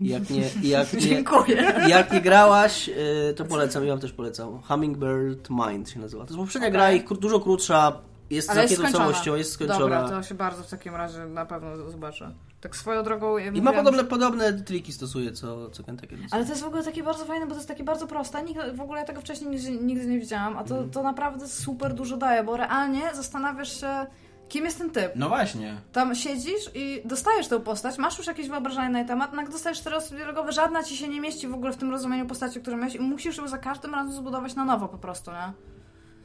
I jak nie, jak nie, Dziękuję. jak nie grałaś, y, to polecam, ja wam też polecam. Hummingbird Mind się nazywa. To jest poprzednia Okej. gra, ich dużo krótsza, jest Ale skończona. całością, jest skończona. Dobra, to się bardzo w takim razie na pewno zobaczę. Tak swoją drogą... Ja I ma podobne, podobne triki stosuje, co, co Kentucky Route Ale to jest w ogóle takie bardzo fajne, bo to jest takie bardzo proste. Nigdy, w ogóle ja tego wcześniej nigdy, nigdy nie widziałam, a to, Mhm. to naprawdę super dużo daje, bo realnie zastanawiasz się, kim jest ten typ. No właśnie. Tam siedzisz i dostajesz tę postać, masz już jakieś wyobrażenie na jej temat, no jak dostajesz osoby dialogowe, żadna ci się nie mieści w ogóle w tym rozumieniu postaci, które miałeś i musisz ją za każdym razem zbudować na nowo po prostu, nie?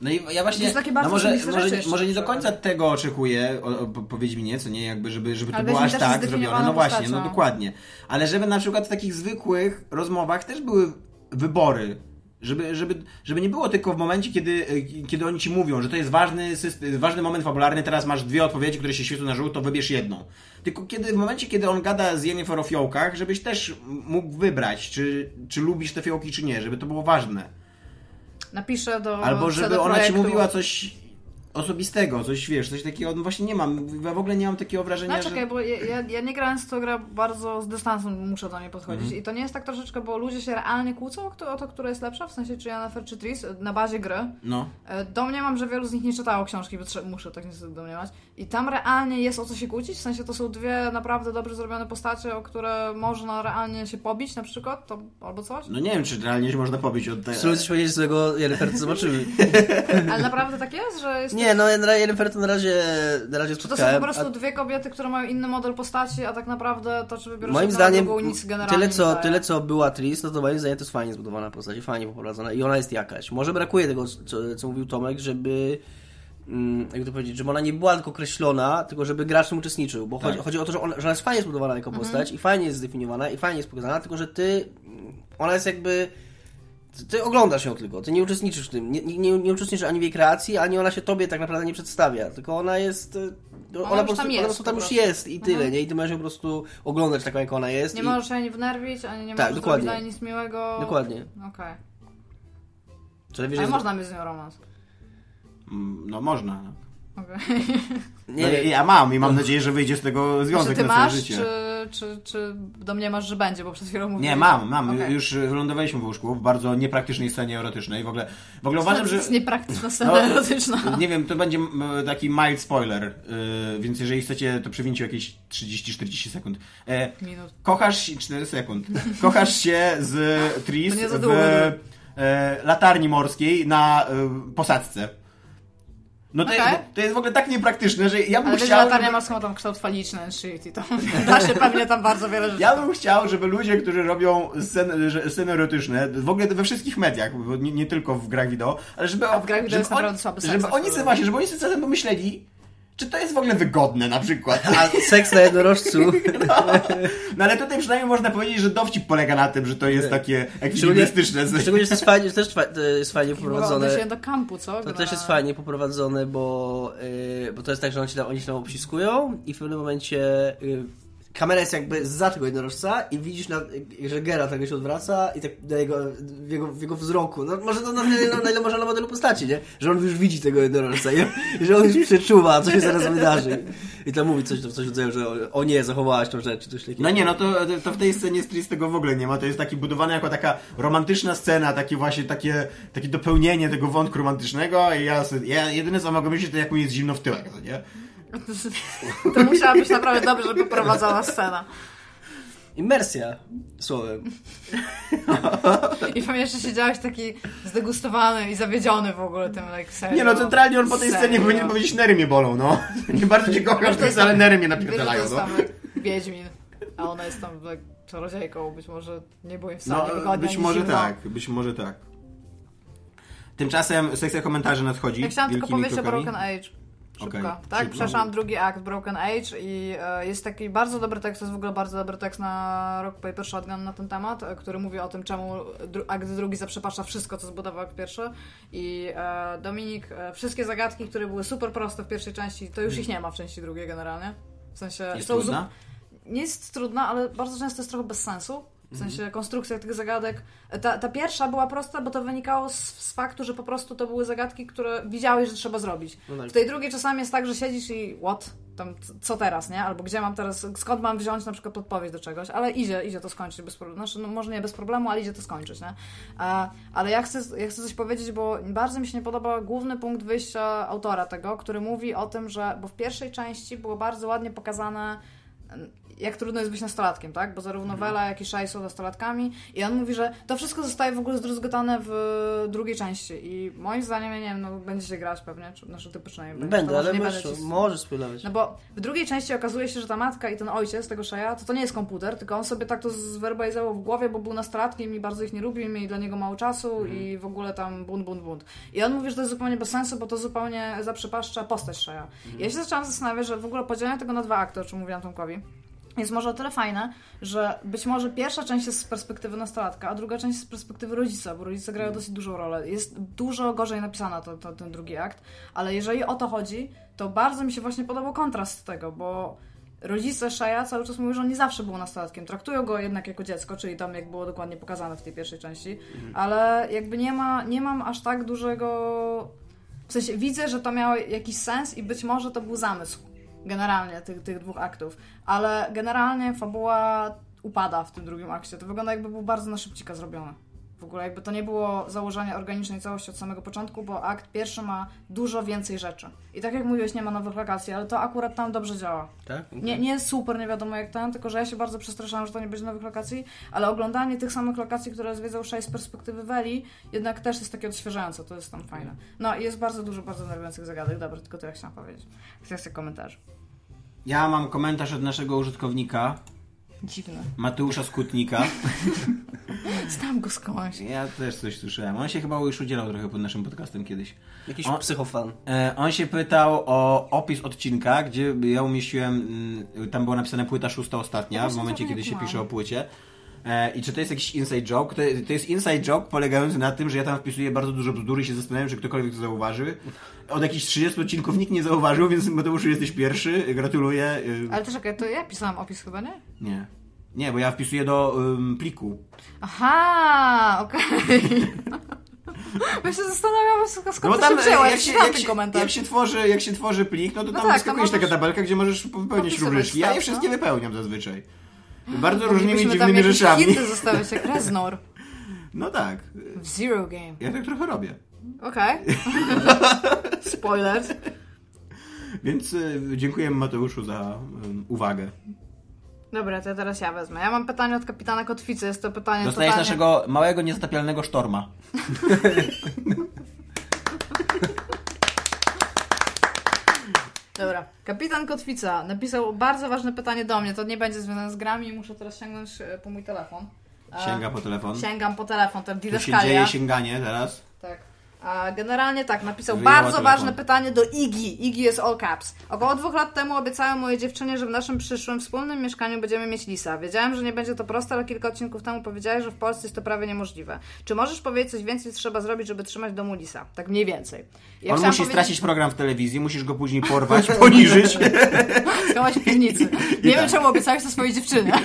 No i ja To właśnie, jest takie no bardzo może, oczywiste może, rzeczy jeszcze może nie do końca tego oczekuję, powiedz mi nie, co nie, jakby, żeby, żeby to było aż tak zrobione. No właśnie, no postacią. dokładnie. Ale żeby na przykład w takich zwykłych rozmowach też były wybory. Żeby, żeby, żeby nie było tylko w momencie, kiedy, e, kiedy oni ci mówią, że to jest ważny, system, ważny moment fabularny, teraz masz dwie odpowiedzi, które się świecą na żółto, wybierz jedną. Tylko kiedy, w momencie, kiedy on gada z Jennifer o fiołkach, żebyś też mógł wybrać, czy, czy lubisz te fiołki, czy nie, żeby to było ważne. Napiszę do Albo żeby ona ci mówiła coś osobistego, coś wiesz, coś takiego, no właśnie nie mam, ja w ogóle nie mam takiego wrażenia, No że... czekaj, bo ja, ja, nie grając w tą grę bardzo z dystansu muszę do niej podchodzić. Mhm. I to nie jest tak troszeczkę, bo ludzie się realnie kłócą o, to, która jest lepsza, w sensie czy Jennifer czy Tris, na bazie gry. No. E, Domniemam, że wielu z nich nie czytało książki, bo trze- muszę tak niestety domniemać. I tam realnie jest o co się kłócić, w sensie to są dwie naprawdę dobrze zrobione postacie, o które można realnie się pobić na przykład, to, albo coś. No nie wiem, czy realnie się można pobić od tego. Spróbuj coś powiedzieć złego Jennifer, to zobaczymy. Ale naprawdę tak jest, że jest Nie, no na Jennifer to na razie, na razie Czy to są spotkałem. po prostu a dwie kobiety, które mają inny model postaci, a tak naprawdę to, czy wybierasz Moim zdaniem drugą, nic generalnie tyle co, tyle co była Tris, no to moim zdaniem to jest fajnie zbudowana postać, i fajnie poprowadzona i ona jest jakaś. Może brakuje tego, co, co mówił Tomek, żeby mm, jak to powiedzieć, żeby ona nie była tylko określona, tylko żeby gracz w tym uczestniczył, bo chodzi, Tak. chodzi o to, że ona, że ona jest fajnie zbudowana jako Mhm. postać i fajnie jest zdefiniowana i fajnie jest pokazana, tylko że ty, mm, ona jest jakby ty- ty oglądasz ją tylko, ty nie uczestniczysz w tym, nie, nie, nie uczestniczysz ani w jej kreacji, ani ona się tobie tak naprawdę nie przedstawia, tylko ona jest, e, ona, już po prostu, tam ona jest po prostu tam po już prostu. jest i tyle, Mhm. nie? I ty możesz ją po prostu oglądać taką, jak ona jest. Nie i... możesz się ani wnerwić, ani nie Tak, możesz dokładnie. zrobić nic miłego. Dokładnie. Okej. Najwyżej Ale z- można mieć z nią romans. Mm, No można. No. Okej. Nie, no, ja- mam i mam nadzieję, że wyjdzie z tego Czy związek ty na całe masz, życie. czy, czy, czy do mnie masz, że będzie, bo przed chwilą mówiłeś. Nie, mam, mam. Okej. Już wylądowaliśmy w łóżku w bardzo niepraktycznej scenie erotycznej. W ogóle, w ogóle uważam, to że... jest niepraktyczna scena No, erotyczna. Nie wiem, to będzie taki mild spoiler, yy, więc jeżeli chcecie, to przewincie jakieś 30-40 sekund. E, Minut. kochasz się, 4 sekund. Kochasz się z Tris To w e, latarni morskiej na e, posadzce. No to, jest, to jest w ogóle tak niepraktyczne, że ja bym Ale chciał. latarnia Żeby, ma tam kształt faliczny shit i to da się pewnie tam bardzo wiele rzeczy. ja bym chciał, żeby ludzie, którzy robią sceny, sceny erotyczne, w ogóle we wszystkich mediach, nie, nie tylko w grach wideo, ale żeby, A w grach wideo żeby jest naprawdę słaby żeby oni sobie właśnie, żeby oni sobie pomyśleli, czy to jest w ogóle wygodne na przykład. A seks na jednorożcu. No, no ale tutaj przynajmniej można powiedzieć, że dowcip polega na tym, że to jest takie ekwilibrystyczne. Szczególnie to jest fajnie, to też to jest fajnie Prowadzone. poprowadzone. się do kampu, co? To też jest fajnie poprowadzone, bo, yy, bo to jest tak, że oni się tam, oni się tam obciskują i w pewnym momencie yy, kamera jest jakby za tego jednorożca i widzisz, na, że Geralt tego się odwraca i tak na jego, w, jego, w jego wzroku, no może to na, na, na ile można na modelu postaci, nie? Że on już widzi tego jednorożca i, że on już przeczuwa, co się zaraz wydarzy. I tam mówi coś, coś rodzaju, że o, nie, zachowałaś tą rzecz, czy coś. No nie, no to, to w tej scenie Stris tego w ogóle nie ma. To jest taki budowany jako taka romantyczna scena, takie właśnie takie, takie dopełnienie tego wątku romantycznego i ja, ja jedyne co mogę myśleć, to jak mu jest zimno w tyłek, to nie? To musiała być naprawdę dobrze poprowadzona scena. Imersja, słowem. I pewnie jeszcze siedziałeś taki zdegustowany i zawiedziony w ogóle tym, like, serio. Nie no, centralnie on po tej scenie Serio. powinien powiedzieć, nery mnie bolą, no. Nie bardzo cię kocham, Wiesz, to jest- ale nery mnie że napierdalają, no. Wiedźmin. A ona jest tam tak, czarodziejką, być może nie było im wcale No, być może zimno. tak, być może tak. Tymczasem sekcja komentarzy nadchodzi. Ja chciałam tylko powiedzieć o. Broken Age. Szybko. Okej, Tak, szybko. przeszłam drugi akt Broken Age i e, jest taki bardzo dobry tekst, to jest w ogóle bardzo dobry tekst na Rock Paper Shotgun na ten temat, e, który mówi o tym, czemu dru- akt drugi zaprzepaszcza wszystko, co zbudował akt pierwszy. I e, Dominik, e, wszystkie zagadki, które były super proste w pierwszej części, to już ich nie ma w części drugiej generalnie. W sensie Jest są trudna? nie jest trudna, ale bardzo często jest trochę bez sensu. W sensie konstrukcja tych zagadek. Ta, ta pierwsza była prosta, bo to wynikało z, z faktu, że po prostu to były zagadki, które widziałeś, że trzeba zrobić. No tak. W tej drugiej czasami jest tak, że siedzisz i what? Tam, co teraz, nie? Albo gdzie mam teraz, skąd mam wziąć na przykład podpowiedź do czegoś, ale idzie, idzie to skończyć bez problemu. Znaczy, no może nie bez problemu, ale idzie to skończyć, nie? E, ale ja chcę, ja chcę coś powiedzieć, bo bardzo mi się nie podoba główny punkt wyjścia autora tego, który mówi o tym, że, bo w pierwszej części było bardzo ładnie pokazane jak trudno jest być nastolatkiem, tak? Bo zarówno Wela, jak i Shai są nastolatkami i on mówi, że to wszystko zostaje w ogóle zdruzgotane w drugiej części i moim zdaniem, ja nie wiem, no będziecie grać pewnie, czy, znaczy ty przynajmniej będziesz, Będę, ale możesz, ci... możesz spoilować. No bo w drugiej części okazuje się, że ta matka i ten ojciec tego Shaya, to to nie jest komputer, tylko on sobie tak to zwerbalizował w głowie, bo był nastolatkiem i bardzo ich nie lubił, i mieli dla niego mało czasu i w ogóle tam bunt, bunt, bunt. I on mówi, że to jest zupełnie bez sensu, bo to zupełnie zaprzepaszcza postać Shaya. Ja się zaczęłam zastanawiać, że w ogóle podzielenie tego na dwa akty, o czym mówiłam Tomkowi, jest może o tyle fajne, że być może pierwsza część jest z perspektywy nastolatka, a druga część jest z perspektywy rodzica, bo rodzice grają dosyć dużą rolę. Jest dużo gorzej napisana to, to, ten drugi akt, ale jeżeli o to chodzi, to bardzo mi się właśnie podobał kontrast tego, bo rodzice Shaya cały czas mówią, że on nie zawsze był nastolatkiem. Traktują go jednak jako dziecko, czyli tam jak było dokładnie pokazane w tej pierwszej części, ale jakby nie ma, nie mam aż tak dużego... W sensie widzę, że to miało jakiś sens i być może to był zamysł generalnie tych, tych dwóch aktów, ale generalnie fabuła upada w tym drugim akcie. To wygląda jakby był bardzo na szybcika zrobione. W ogóle jakby to nie było założenie organicznej całości od samego początku, bo akt pierwszy ma dużo więcej rzeczy. I tak jak mówiłeś, nie ma nowych lokacji, ale to akurat tam dobrze działa. Tak? Nie, nie jest super, nie wiadomo jak ten, tylko że ja się bardzo przestraszałam, że to nie będzie nowych lokacji, ale oglądanie tych samych lokacji, które zwiedzał 6 z perspektywy Weli, jednak też jest takie odświeżające, to jest tam fajne. No i jest bardzo dużo, bardzo nerwujących zagadek. Dobra, tylko tyle chciałam powiedzieć. Kwestia komentarzy. Ja mam komentarz od naszego użytkownika, Dziwne. Mateusza Skutnika. Znam go skądś. Ja też coś słyszałem. On się chyba już udzielał trochę pod naszym podcastem kiedyś. Jakiś On- psychofan. E, on się pytał o opis odcinka, gdzie ja umieściłem, mm, tam było napisane płyta szósta ostatnia, w momencie kiedy się pisze o płycie. E, I czy to jest jakiś inside joke? To, to jest inside joke polegający na tym, że ja tam wpisuję bardzo dużo bzdur i się zastanawiam, czy ktokolwiek to zauważy. Od jakichś 30 odcinków nikt nie zauważył, więc Mateuszu jesteś pierwszy, gratuluję. Y, Ale to czekaj, to ja pisałam opis chyba, nie? Nie. Nie, bo ja wpisuję do ym, pliku. Aha, okej. Ja się zastanawiam, skąd No bo się tam, wzięło, jak jak się, się jak, się, komentarz. jak, się tworzy, jak się tworzy plik, no to No tam tak, wyskakuje tam taka tabelka, gdzie możesz opisywać rubryczki. Ja je stuff, wszystkie no. wypełniam zazwyczaj. Bardzo różnymi dziwnymi rzeczami. hinty zostawiać, jak Reznor No tak. w Zero Game. Ja tak trochę robię. Okej. Spoilers. Więc y, dziękuję Mateuszu za uwagę. Dobra, to teraz ja wezmę. Ja mam pytanie od kapitana Kotwicy. Jest to pytanie Dostajesz totalnie... naszego małego, niezatapialnego sztorma. Dobra. Kapitan Kotwica napisał bardzo ważne pytanie do mnie. To nie będzie związane z grami. Muszę teraz sięgnąć e, po mój telefon. Sięga po telefon. Sięgam po telefon, ten Tu się dzieje sięganie teraz. Tak. A generalnie tak, napisał Wyjęła bardzo telefon. ważne pytanie do Igi. Igi jest all caps. Około dwóch lat temu obiecałem mojej dziewczynie, że w naszym przyszłym wspólnym mieszkaniu będziemy mieć lisa. Wiedziałem, że nie będzie to proste, ale kilka odcinków temu powiedziałeś, że w Polsce jest to prawie niemożliwe. Czy możesz powiedzieć coś więcej, co trzeba zrobić, żeby trzymać w domu lisa? Tak mniej więcej. Ja On musi powiedzieć- stracić program w telewizji, musisz go później porwać, poniżyć. Schować w piwnicy. I Nie tak. wiem, czemu obiecałeś to swojej dziewczynie.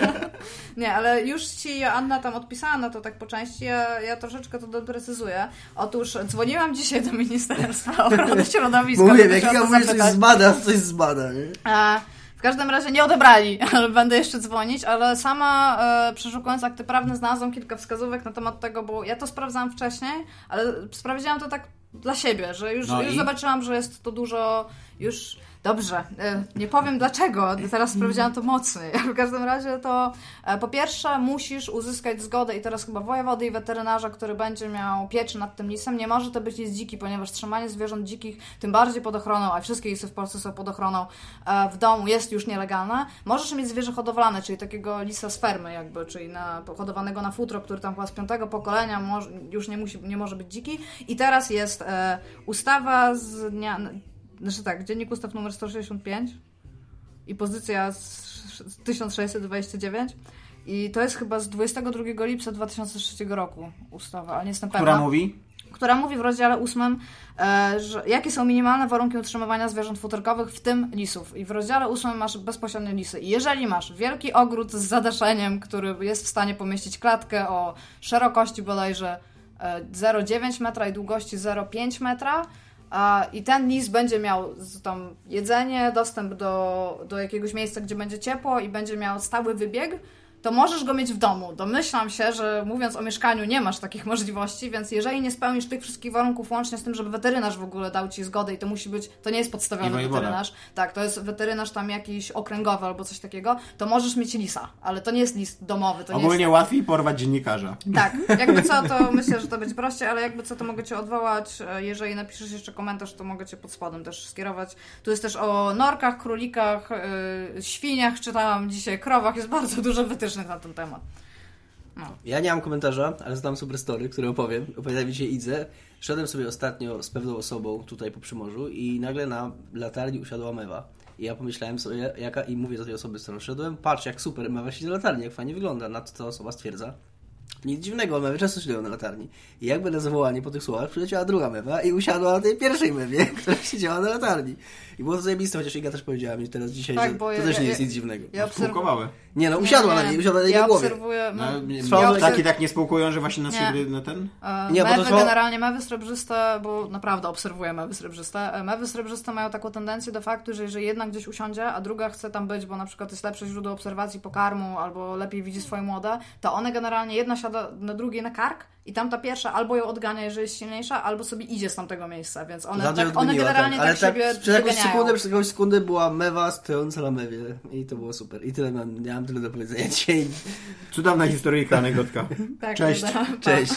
Nie, ale już ci Anna tam odpisała na to tak po części, ja, ja troszeczkę to doprecyzuję. Otóż dzwoniłam dzisiaj do Ministerstwa Ochrony Środowiska. Mówię, jak ja mówię, coś zbada, coś zbada, nie? E, w każdym razie nie odebrali, ale będę jeszcze dzwonić, ale sama e, przeszukując akty prawne znalazłam kilka wskazówek na temat tego, bo ja to sprawdzałam wcześniej, ale sprawdziłam to tak dla siebie, że już, No już i? zobaczyłam, że jest to dużo już... Dobrze, e, nie powiem dlaczego, teraz sprawdziłam to mocniej. W każdym razie to e, po pierwsze musisz uzyskać zgodę i teraz chyba wojewody i weterynarza, który będzie miał pieczę nad tym lisem. Nie może to być lis dziki, ponieważ trzymanie zwierząt dzikich, tym bardziej pod ochroną, a wszystkie lisy w Polsce są pod ochroną, e, w domu jest już nielegalne. Możesz mieć zwierzę hodowlane, czyli takiego lisa z fermy jakby, czyli na, hodowanego na futro, który tam chyba z piątego pokolenia może, już nie, musi, nie może być dziki. I teraz jest e, ustawa z dnia znaczy tak, dziennik ustaw numer 165 i pozycja z, z 1629 i to jest chyba z 22 lipca 2003 roku ustawa, ale nie jestem Która pewna. mówi? Która mówi w rozdziale 8, e, że jakie są minimalne warunki utrzymywania zwierząt futerkowych, w tym lisów. I w rozdziale 8 masz bezpośrednio lisy. I jeżeli masz wielki ogród z zadaszeniem, który jest w stanie pomieścić klatkę o szerokości bodajże e, 0,9 metra i długości 0,5 metra, I ten lis będzie miał tam jedzenie, dostęp do, do jakiegoś miejsca, gdzie będzie ciepło i będzie miał stały wybieg, to możesz go mieć w domu. Domyślam się, że mówiąc o mieszkaniu nie masz takich możliwości, więc jeżeli nie spełnisz tych wszystkich warunków, łącznie z tym, żeby weterynarz w ogóle dał ci zgodę i to musi być, to nie jest podstawiony weterynarz, tak, to jest weterynarz tam jakiś okręgowy albo coś takiego, to możesz mieć lisa, ale to nie jest lis domowy, to nie jest Ogólnie łatwiej porwać dziennikarza. tak, jakby co, to myślę, że to będzie prościej, ale jakby co, to mogę Cię odwołać. E, Jeżeli napiszesz jeszcze komentarz, to mogę Cię pod spodem też skierować. Tu jest też o norkach, królikach, yy, świniach, czytałam dzisiaj, krowach, jest bardzo dużo na ten temat. Ja nie mam komentarza, ale znam super story, które opowiem. Opowiada mi dzisiaj Idze. Szedłem sobie ostatnio z pewną osobą tutaj po Przymorzu i nagle na latarni usiadła mewa. I ja pomyślałem sobie, jaka, i mówię do tej osoby, z którą szedłem, patrz jak super mewa siedzi na latarni, jak fajnie wygląda. Na to ta osoba stwierdza, nic dziwnego, mewy często siedzą na latarni. I jakby na zawołanie po tych słowach przyleciała druga mewa i usiadła na tej pierwszej mewie, która siedziała na latarni. I było to zajebiste, chociaż Iga też powiedziała mi teraz dzisiaj, Tak, że bo to ja- też nie ja- jest nic dziwnego. Ja obserwuję. Spółkowały. Nie no, usiadła na niej, usiadła na jej ja głowie. obserwuję. No, No, nie, taki tak nie spółkują, że właśnie na Nie. siebie na ten... E, Nie, bo to mewy trwało- generalnie, mewy srebrzyste, bo naprawdę obserwuję mewy srebrzyste. E, Mewy srebrzyste mają taką tendencję do faktu, że jeżeli jedna gdzieś usiądzie, a druga chce tam być, bo na przykład jest lepsze źródło obserwacji pokarmu, albo lepiej widzi swoje młode, to one generalnie jedna siada na drugiej na kark i tamta pierwsza albo ją odgania, jeżeli jest silniejsza, albo sobie idzie z tamtego miejsca, więc one, Zatem tak, one generalnie Ale tak, siebie przez jakąś wyganiają. sekundę, przez jakąś sekundę była mewa stojąca na mewie i to było super. I tyle mam, miałam tyle do powiedzenia dzisiaj. Cudowna historyjka, anegdotka. Tak, Cześć. prawda? Cześć.